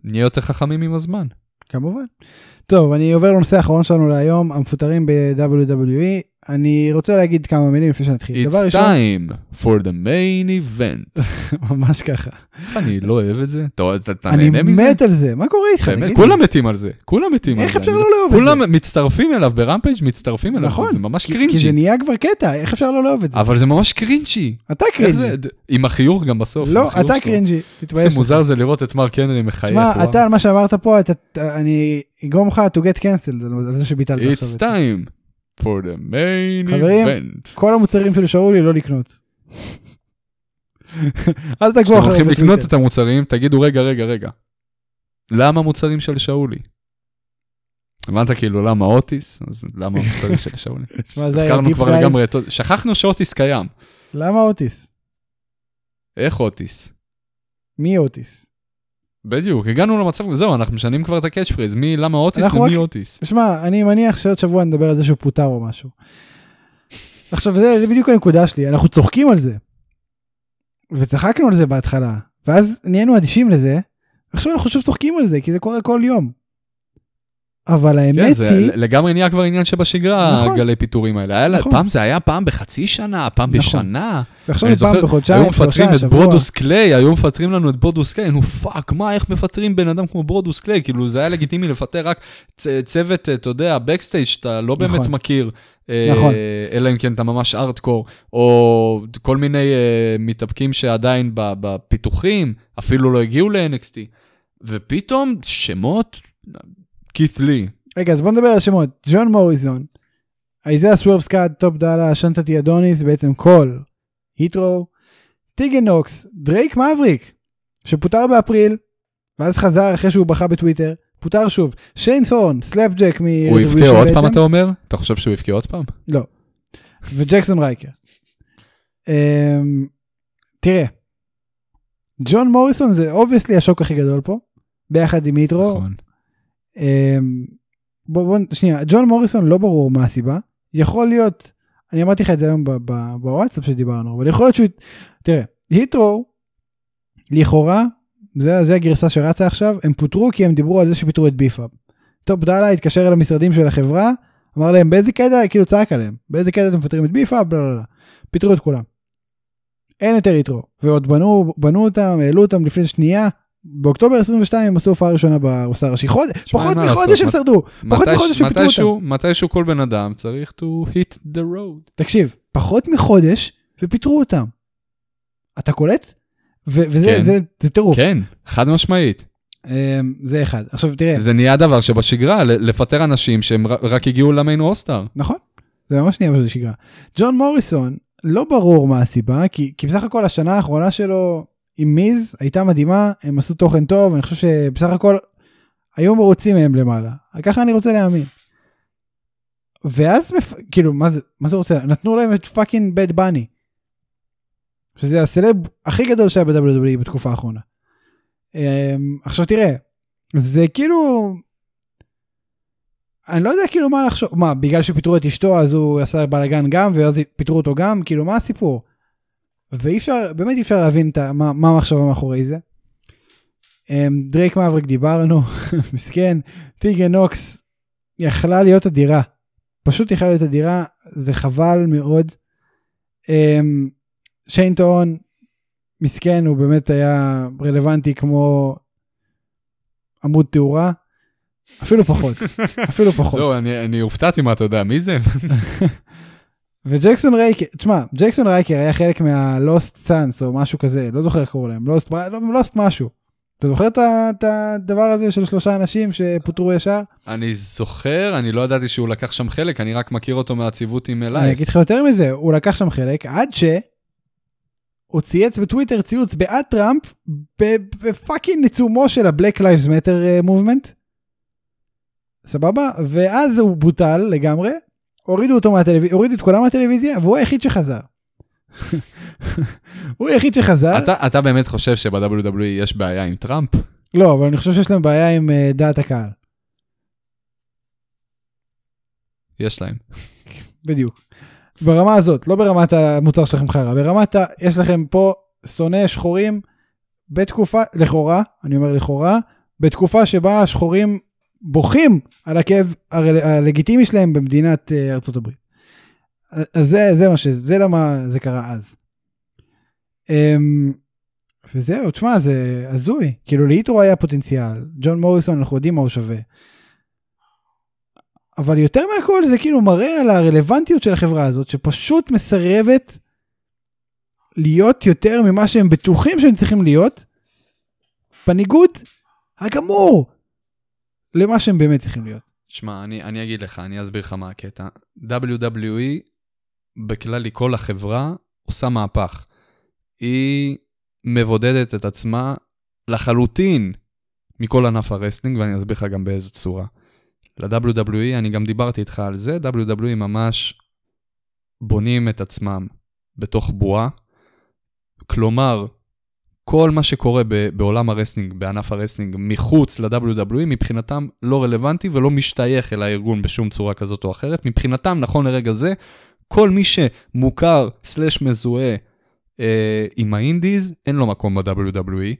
נהיה יותר חכמים עם הזמן. כמובן. טוב, אני עובר לנושא האחרון שלנו להיום, המפוטרים ב-WWE. אני רוצה להגיד כמה מילים לפני שנתחיל. It's ראשון, time for the main event. ממש ככה. איך אני לא אוהב את זה? אתה אני נהנה מזה? מת על זה, מה קורה איתך? באמת? כולם מתים על זה, כולם מתים על איך זה. אפשר אני- לא לאהוב את זה? כולם מצטרפים אליו ב Rampage מצטרפים אליו, נכון, זה- ממש כי- כי זה. נהיה כבר קטע, איך אפשר לא לאהוב את זה? אבל זה ממש cringy. אתה איך cringy. עם החיוך גם בסוף. לא, אתה. cringy, תתבייש. איזה מוזר זה לראות את מרק הנרי מחייך. תשמע. אתה, על מה שאמרת פה, אני אגרום לך to get cancelled על זה שביטלת עכשיו. It's time for the main חברים, event. כל המוצרים של שאולי לא לקנות. אל תגבו כשאתם אחריו הולכים לקנות. את המוצרים, תגידו רגע, רגע, רגע. למה מוצרים של שאולי? הבנת כאילו למה אוטיס? אז למה מוצרים של שאולי? תשמע, זה היה הזכרנו כבר. לגמרי, שכחנו שאוטיס קיים. למה אוטיס? איך אוטיס? מי אוטיס? בדיוק, הגענו למצב, זהו, אנחנו משנים כבר את ה catch phrase, מי, למה אוטיס למי רק- אוטיס? תשמע, אני מניח שעוד שבוע נדבר על זה שהוא פוטר או משהו. עכשיו, זה, זה בדיוק הנקודה שלי, אנחנו צוחקים על זה. וצחקנו על זה בהתחלה, ואז נהיינו אדישים לזה, ועכשיו אנחנו שוב צוחקים על זה, כי זה קורה כל יום. אבל כן, האמת זה היא, לגמרי נהיה כבר עניין שבשגרה, נכון. הגלי פיטורים האלה. היה נכון. פעם זה היה פעם בחצי שנה, פעם נכון. בשנה. ועכשיו זה פעם בחודשיים, היו מפטרים שלושה, את שבוע. ברודוס קליי, היו מפטרים לנו את ברודוס קליי, נו fuck, מה, איך מפטרים בן אדם כמו ברודוס קליי? כאילו זה היה לגיטימי לפטר רק צ- צוות, אתה יודע, backstage שאתה לא באמת נכון. מכיר. אה, נכון. אלא אם כן אתה ממש ארטקור, או כל מיני אה, מתאבקים שעדיין בפיתוחים, אפילו לא הגיעו ל-NXT. ופתאום שמות, קית' לי. רגע, אז בוא נדבר על שמות. ג'ון מוריזון, אייזיה סוורב סקאט, טופ דאלה, אשנטי אדוניס, בעצם כל, היטרו, טיגן נוקס, דרייק מאבריק, שפוטר באפריל, ואז חזר אחרי שהוא בכה בטוויטר, פוטר שוב. שיין ת'ורן, סלאפ ג'ק מ... הוא בכה עוד פעם, אתה אומר? אתה חושב שהוא בכה עוד פעם? לא. וג'קסון רייקר. אמ, תראה, ג'ון מוריסון זה obviously השוק הכי גדול פה, ביחד עם היטרו. נכון. אמ, בוא, בוא, שנייה, ג'ון מוריסון לא ברור מה הסיבה, יכול להיות, אני אמרתי לך את זה היום בוואטסאפ שדיברנו, אבל יכול להיות שהוא, תראה, היטרו, לכאורה, זה, זה הגרסה שרצה עכשיו, הם פוטרו כי הם דיברו על זה שפיטרו את ביפאב. טופ דאלה התקשר אל המשרדים של החברה, אמר להם באיזה קטע, כאילו צעק עליהם, באיזה קטע אתם מפטרים את ביפאב, בלה בלה בלה, פיטרו את כולם. אין יותר היטרו, ועוד בנו, בנו אותם, העלו אותם לפני שנייה, באוקטובר 22 הם עשו הופעה ראשונה ב roster הראשי, פחות מחודש הם שרדו, פחות מחודש שפיטרו מתישהו- מתישהו כל בן אדם צריך to hit the road. תקשיב, פחות מחודש ופיטרו אותם. אתה קולט? וזה כן. טירוף. כן, חד משמעית. אמ, זה אחד. עכשיו תראה, זה נהיה דבר שבשגרה, לפטר אנשים שהם רק הגיעו למיין רוסטר. נכון, זה ממש נהיה בשגרה. ג'ון מוריסון, לא ברור מה הסיבה, כי בסך הכל השנה האחרונה שלו עם מיז הייתה מדהימה, הם עשו תוכן טוב, אני חושב שבסך הכל היו מרוצים מהם למעלה. ככה אני רוצה להאמין. ואז. כאילו, מה זה, מה זה רוצה? נתנו להם את פאקינג בד בני. שזה הסלב הכי גדול שהיה ב-WWE בתקופה האחרונה. אמ, עכשיו תראה, זה כאילו, אני לא יודע כאילו מה לחשוב, מה, בגלל שפיטרו את אשתו אז הוא עשה בלאגן גם ואז פיטרו אותו גם, כאילו מה הסיפור? ואי אפשר, באמת אי אפשר להבין את, ה- מה, מה המחשבה מאחורי זה. אמ, דרייק מאבריק דיברנו, מסכן, טיגן נוקס יכלה להיות אדירה. פשוט יכלה להיות אדירה, זה חבל מאוד. אמ, שיין ת'ורן, מסכן, הוא באמת היה רלוונטי כמו עמוד תאורה. אפילו פחות, אפילו פחות. זהו, אני אני הופתעתי מה אתה יודע, מי זה? וג'קסון רייקר, תשמע, ג'קסון רייקר היה חלק מה Lost Sons או משהו כזה, לא זוכר איך קוראים להם, Lost, Lost משהו. אתה זוכר את הדבר הזה של שלושה אנשים שפוטרו ישר? אני זוכר, אני לא ידעתי שהוא לקח שם חלק, אני רק מכיר אותו מהציוות עם אלייס. אני אגיד לך יותר מזה, הוא לקח שם חלק עד ש... הוא צייץ בטוויטר ציוץ בעד טראמפ בפאקינג ניצומו של ה-Black Lives Matter movement. סבבה? ואז הוא בוטל לגמרי, הורידו אותו מהטלוויזיה, הורידו את כולם מהטלוויזיה, והוא היחיד שחזר. הוא היחיד שחזר. אתה, אתה באמת חושב שב-WWE יש בעיה עם טראמפ? לא, אבל אני חושב שיש להם בעיה עם אה, דעת הקהל. יש להם. בדיוק. ברמה הזאת, לא ברמת המוצר שלכם חרא, ברמת ה... יש לכם פה שונא שחורים בתקופה, לכאורה, אני אומר לכאורה, בתקופה שבה השחורים בוכים על הכאב הלגיטימי שלהם במדינת אה, ארצות הברית. אז זה, זה מה ש... זה למה זה קרה אז. אמ, וזהו, תשמע, זה הזוי. כאילו לאיטרו היה פוטנציאל, ג'ון מוריסון, אנחנו יודעים מה הוא שווה. אבל יותר מהכל זה כאילו מראה על הרלוונטיות של החברה הזאת, שפשוט מסרבת להיות יותר ממה שהם בטוחים שהם צריכים להיות, בניגוד הגמור למה שהם באמת צריכים להיות. שמע, אני, אני אגיד לך, אני אסביר לך מה הקטע. WWE, בכללי כל החברה, עושה מהפך. היא מבודדת את עצמה לחלוטין מכל ענף הרסלינג, ואני אסביר לך גם באיזו צורה. ל-WWE, אני גם דיברתי איתך על זה, WWE ממש בונים את עצמם בתוך בועה. כלומר, כל מה שקורה בעולם ה wrestling, בענף ה wrestling, מחוץ ל-WWE, מבחינתם לא רלוונטי ולא משתייך אל הארגון בשום צורה כזאת או אחרת. מבחינתם, נכון לרגע זה, כל מי שמוכר slash מזוהה אה, עם ה indies, אין לו מקום ב-WWE.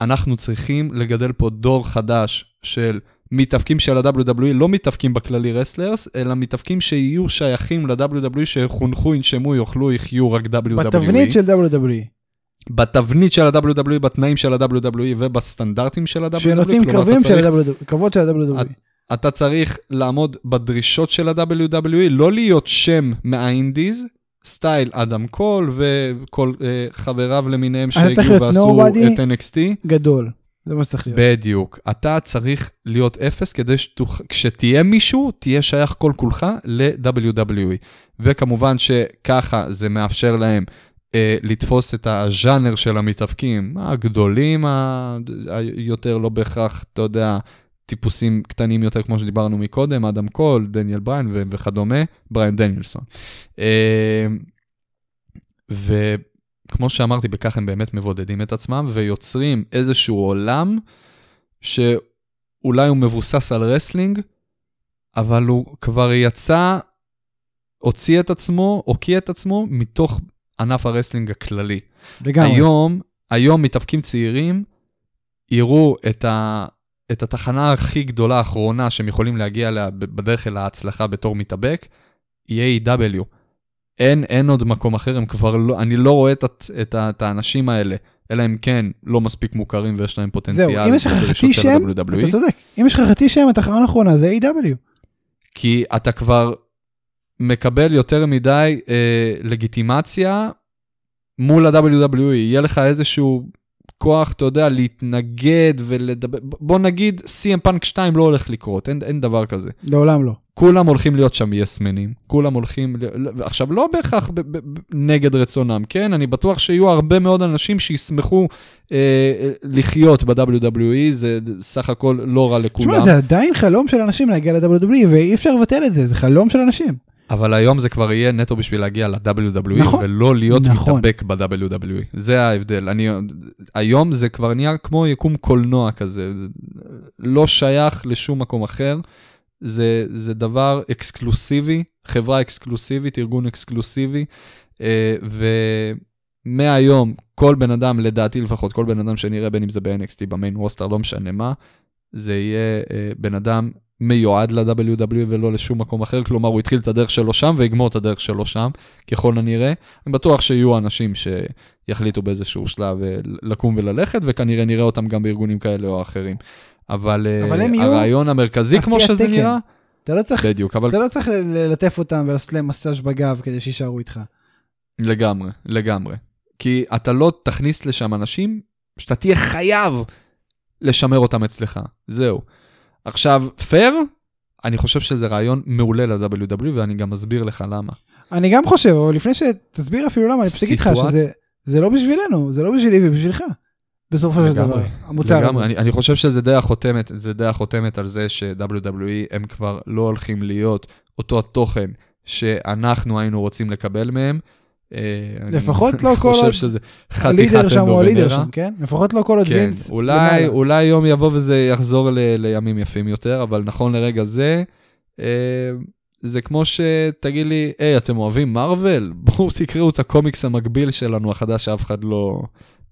אנחנו צריכים לגדל פה דור חדש של מתאבקים של ה-WWE, לא מתאבקים בכללי wrestlers, אלא מתאבקים שיהיו שייכים ל-WWE, שחונכו, ינשמו, יאכלו, יחיו רק WWE. בתבנית של WWE, בתבנית של ה-WWE, בתנאים של ה-WWE ובסטנדרטים של ה-WWE. שנותנים קרבים של ה-WWE, קרבות של ה-WWE. את- אתה צריך לעמוד בדרישות של ה-WWE, לא להיות שם מהאינדיז, סטייל אדם קול וכל אה, חבריו למיניהם שהגיעו ועשו. את NXT. גדול, זה מה שצריך להיות. בדיוק. אתה צריך להיות אפס כדי שכשתהיה מישהו, תהיה שייך כל כולך ל-WWE. וכמובן שככה זה מאפשר להם אה, לתפוס את הז'אנר של המתאבקים הגדולים, היותר לא בהכרח, אתה יודע, טיפוסים קטנים יותר, כמו שדיברנו מקודם, אדם קול, דניאל בריין ו- וכדומה, בריין דניאלסון. אה, וכמו שאמרתי, בכך הם באמת מבודדים את עצמם ויוצרים איזשהו עולם שאולי הוא מבוסס על wrestling, אבל הוא כבר יצא, הוציא את עצמו, הוקיע את עצמו מתוך ענף הרסלינג הכללי. לגמרי. היום, היום מתאבקים צעירים יראו את, ה, את התחנה הכי גדולה האחרונה שהם יכולים להגיע אליה ב- בדרך אל ההצלחה בתור מתאבק, היא A.W. אין, אין עוד מקום אחר, הם כבר לא, אני לא רואה את, את, ה- את האנשים האלה, אלא אם כן לא מספיק מוכרים ויש להם פוטנציאל זהו, אם יש לך חצי שם, ה-WWE. אתה צודק. אם יש לך חצי שם, התחנה האחרונה זה A.W. כי אתה כבר מקבל יותר מדי אה, לגיטימציה מול ה-WWE, יהיה לך איזשהו כוח, אתה יודע, להתנגד ולדבר, בוא נגיד, CM פאנק 2 לא הולך לקרות, אין, אין דבר כזה. לעולם לא. כולם הולכים להיות שם יסמנים, כולם הולכים, עכשיו לא בהכרח ב- ב- ב- נגד רצונם, כן? אני בטוח שיהיו הרבה מאוד אנשים שישמחו אה, אה, לחיות ב-WWE, זה סך הכל לא רע לכולם. תשמע, זה עדיין חלום של אנשים להגיע ל-WWE, ואי אפשר לבטל את זה, זה חלום של אנשים. אבל היום זה כבר יהיה נטו בשביל להגיע ל-WWE, נכון. ולא להיות נכון. מתאבק ב-WWE. זה ההבדל. אני, היום זה כבר נהיה כמו יקום קולנוע כזה, לא שייך לשום מקום אחר. זה, זה דבר אקסקלוסיבי, חברה אקסקלוסיבית, ארגון אקסקלוסיבי, אה, ומהיום, כל בן אדם, לדעתי לפחות, כל בן אדם שנראה, בין אם זה ב-NXT, במיין רוסטר, לא משנה מה, זה יהיה אה, בן אדם מיועד ל-WWE ולא לשום מקום אחר, כלומר הוא התחיל את הדרך שלו שם ויגמור את הדרך שלו שם, ככל הנראה. אני בטוח שיהיו אנשים שיחליטו באיזשהו שלב אה, לקום וללכת, וכנראה נראה אותם גם בארגונים כאלה או אחרים. אבל, אה, אבל יהיו הרעיון המרכזי, כמו שזה התקן. נראה, אתה לא צריך, בדיוק, אבל אתה לא צריך ללטף אותם ולעשות להם מסאז' בגב כדי שיישארו איתך. לגמרי, לגמרי. כי אתה לא תכניס לשם אנשים שאתה תהיה חייב לשמר אותם אצלך, זהו. עכשיו, פייר, אני חושב שזה רעיון מעולה ל-WW, ואני גם אסביר לך למה. אני גם חושב, אבל לפני שתסביר אפילו למה, אני פשוט אגיד לך שזה זה לא בשבילנו, זה לא בשבילי ובשבילך. בסופו של דבר, המוצר לגמרי, הזה. אני, אני חושב שזה די החותמת, זה די החותמת על זה ש-WWE הם כבר לא הולכים להיות אותו התוכן שאנחנו היינו רוצים לקבל מהם. אה, אני לפחות לא כל חושב עוד שזה חתיכת הלידר שם הוא הלידר אנדורנרה. שם, כן? לפחות לא כל עוד כן, וינס אולי. אולי יום יבוא וזה יחזור ל, לימים יפים יותר, אבל נכון לרגע זה, אה, זה כמו שתגיד לי, היי, אתם אוהבים מארוול? בואו תקראו את הקומיקס המקביל שלנו, החדש, שאף אחד לא,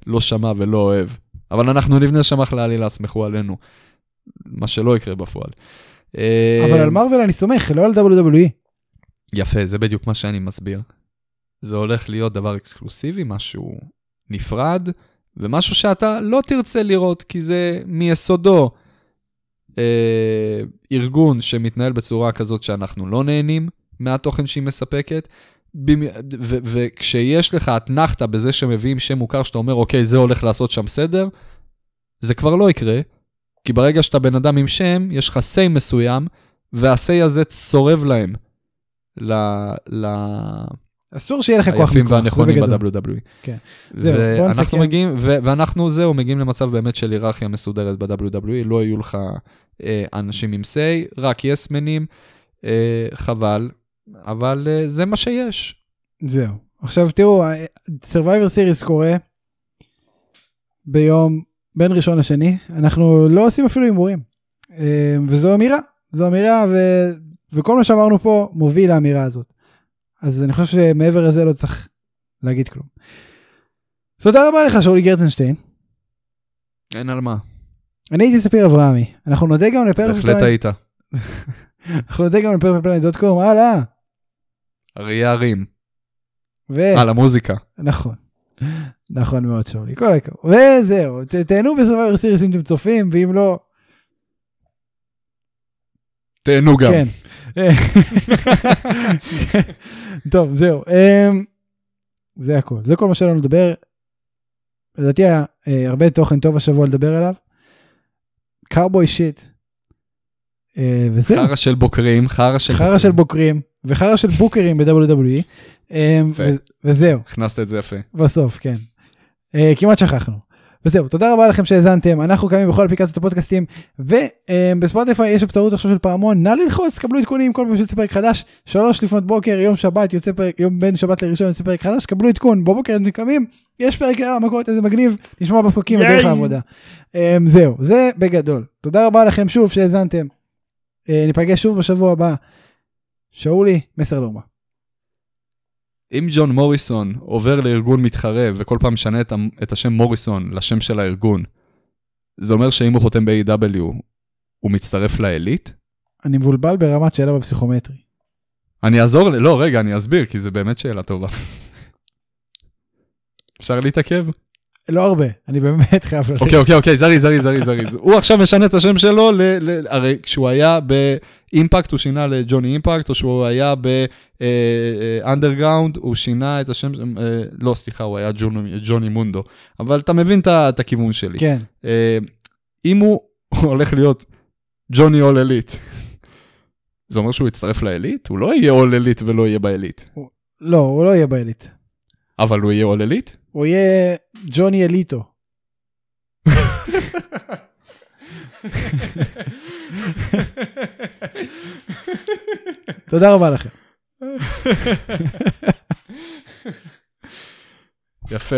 לא שמע ולא אוהב. אבל אנחנו נבנה שם אחלה עלילה, סמכו עלינו. מה שלא יקרה בפועל. אה, אבל על מרוויל אני סומך, לא על WWE. יפה, זה בדיוק מה שאני מסביר. זה הולך להיות דבר אקסקלוסיבי, משהו נפרד, ומשהו שאתה לא תרצה לראות, כי זה מיסודו אה, ארגון שמתנהל בצורה כזאת שאנחנו לא נהנים מהתוכן שהיא מספקת. וכשיש לך אתנחתא בזה שמביאים שם מוכר שאתה אומר, אוקיי, זה הולך לעשות שם סדר, זה כבר לא יקרה, כי ברגע שאתה בן אדם עם שם, יש לך say מסוים, וה-say הזה צורב להם. ל... ל... אסור שיהיה לך כוח היפים מיקוח, זה והנכונים. ב-WWE. כן. זהו, בוא ואנחנו נסכם. מגיעים, ו- ואנחנו זהו, מגיעים למצב באמת של היררכיה מסודרת ב-WWE, לא יהיו לך אה, אנשים עם say, רק יסמנים, אה, חבל, אבל אה, זה מה שיש. זהו. עכשיו תראו, Survivor Series קורה ביום בין ראשון לשני, אנחנו לא עושים אפילו הימורים. אה, וזו אמירה, זו אמירה ו... וכל מה שאמרנו פה מוביל לאמירה הזאת. אז אני חושב שמעבר לזה לא צריך להגיד כלום. תודה רבה לך שאולי גרצנשטיין. אין על מה, אני הייתי ספיר אברהמי. אנחנו נודה גם לפרק בהחלט היית. אנחנו נודה גם לפרק פלנט.קום, הלאה. אריה הרים, ו... על המוזיקה. נכון. נכון מאוד שאולי, כל הכבוד. וזהו, תהנו בסרווייבר סיריס אם אתם צופים, ואם לא, תהנו גם. כן. טוב, זהו. אמ, זה הכל. זה כל מה שהיה לנו לדבר. לדעתי היה אה, הרבה תוכן טוב השבוע לדבר עליו. קארבוי שיט. אה, וזהו. חרא של בוקרים, חרא של... חרא של בוקרים, וחרא של בוקרים ב-WWE. אמ, וזהו. הכנסת את זה יפה. בסוף, כן. Uh, כמעט שכחנו. וזהו, תודה רבה לכם שהאזנתם, אנחנו קיימים בכל אפליקציות הפודקאסטים, ובספוטיפיי יש אפשרות עכשיו של פעמון, נא ללחוץ, קבלו עדכונים כל פעם שיוצא פרק חדש, שלוש לפנות בוקר, יום שבת יוצא פרק, יום בין שבת לראשון יוצא פרק חדש, קבלו עדכון, בבוקר נקמים, יש פרק על המכות, איזה מגניב, לשמוע בפרקים בדרך לעבודה. Um, זהו, זה בגדול. תודה רבה לכם שוב שהאזנתם. Uh, ניפגש שוב בשבוע הבא. שאולי, מסר לאומה. אם ג'ון מוריסון עובר לארגון מתחרה וכל פעם משנה את, את השם מוריסון לשם של הארגון, זה אומר שאם הוא חותם ב-AW, הוא מצטרף לעילית? אני מבולבל ברמת שאלה בפסיכומטרי. אני אעזור, לא, רגע, אני אסביר, כי זו באמת שאלה טובה. אפשר להתעכב? לא הרבה, אני באמת חייב ללכת. אוקיי, אוקיי, אוקיי, זריז, זריז, זריז, זריז. הוא עכשיו משנה את השם שלו, ל, ל, הרי כשהוא היה באימפקט הוא שינה לג'וני אימפקט, או שהוא היה באנדרגראונד, הוא שינה את השם, אה, לא, סליחה, הוא היה ג'וני, ג'וני מונדו. אבל אתה מבין את הכיוון שלי. כן, אה, אם הוא הולך להיות ג'וני אול אליט, זה אומר שהוא יצטרף לאליט? הוא לא יהיה אול אליט ולא יהיה באליט. לא, הוא לא יהיה בעילית. אבל הוא יהיה אול אליט? הוא יהיה ג'וני אליטו. תודה רבה לכם. יפה.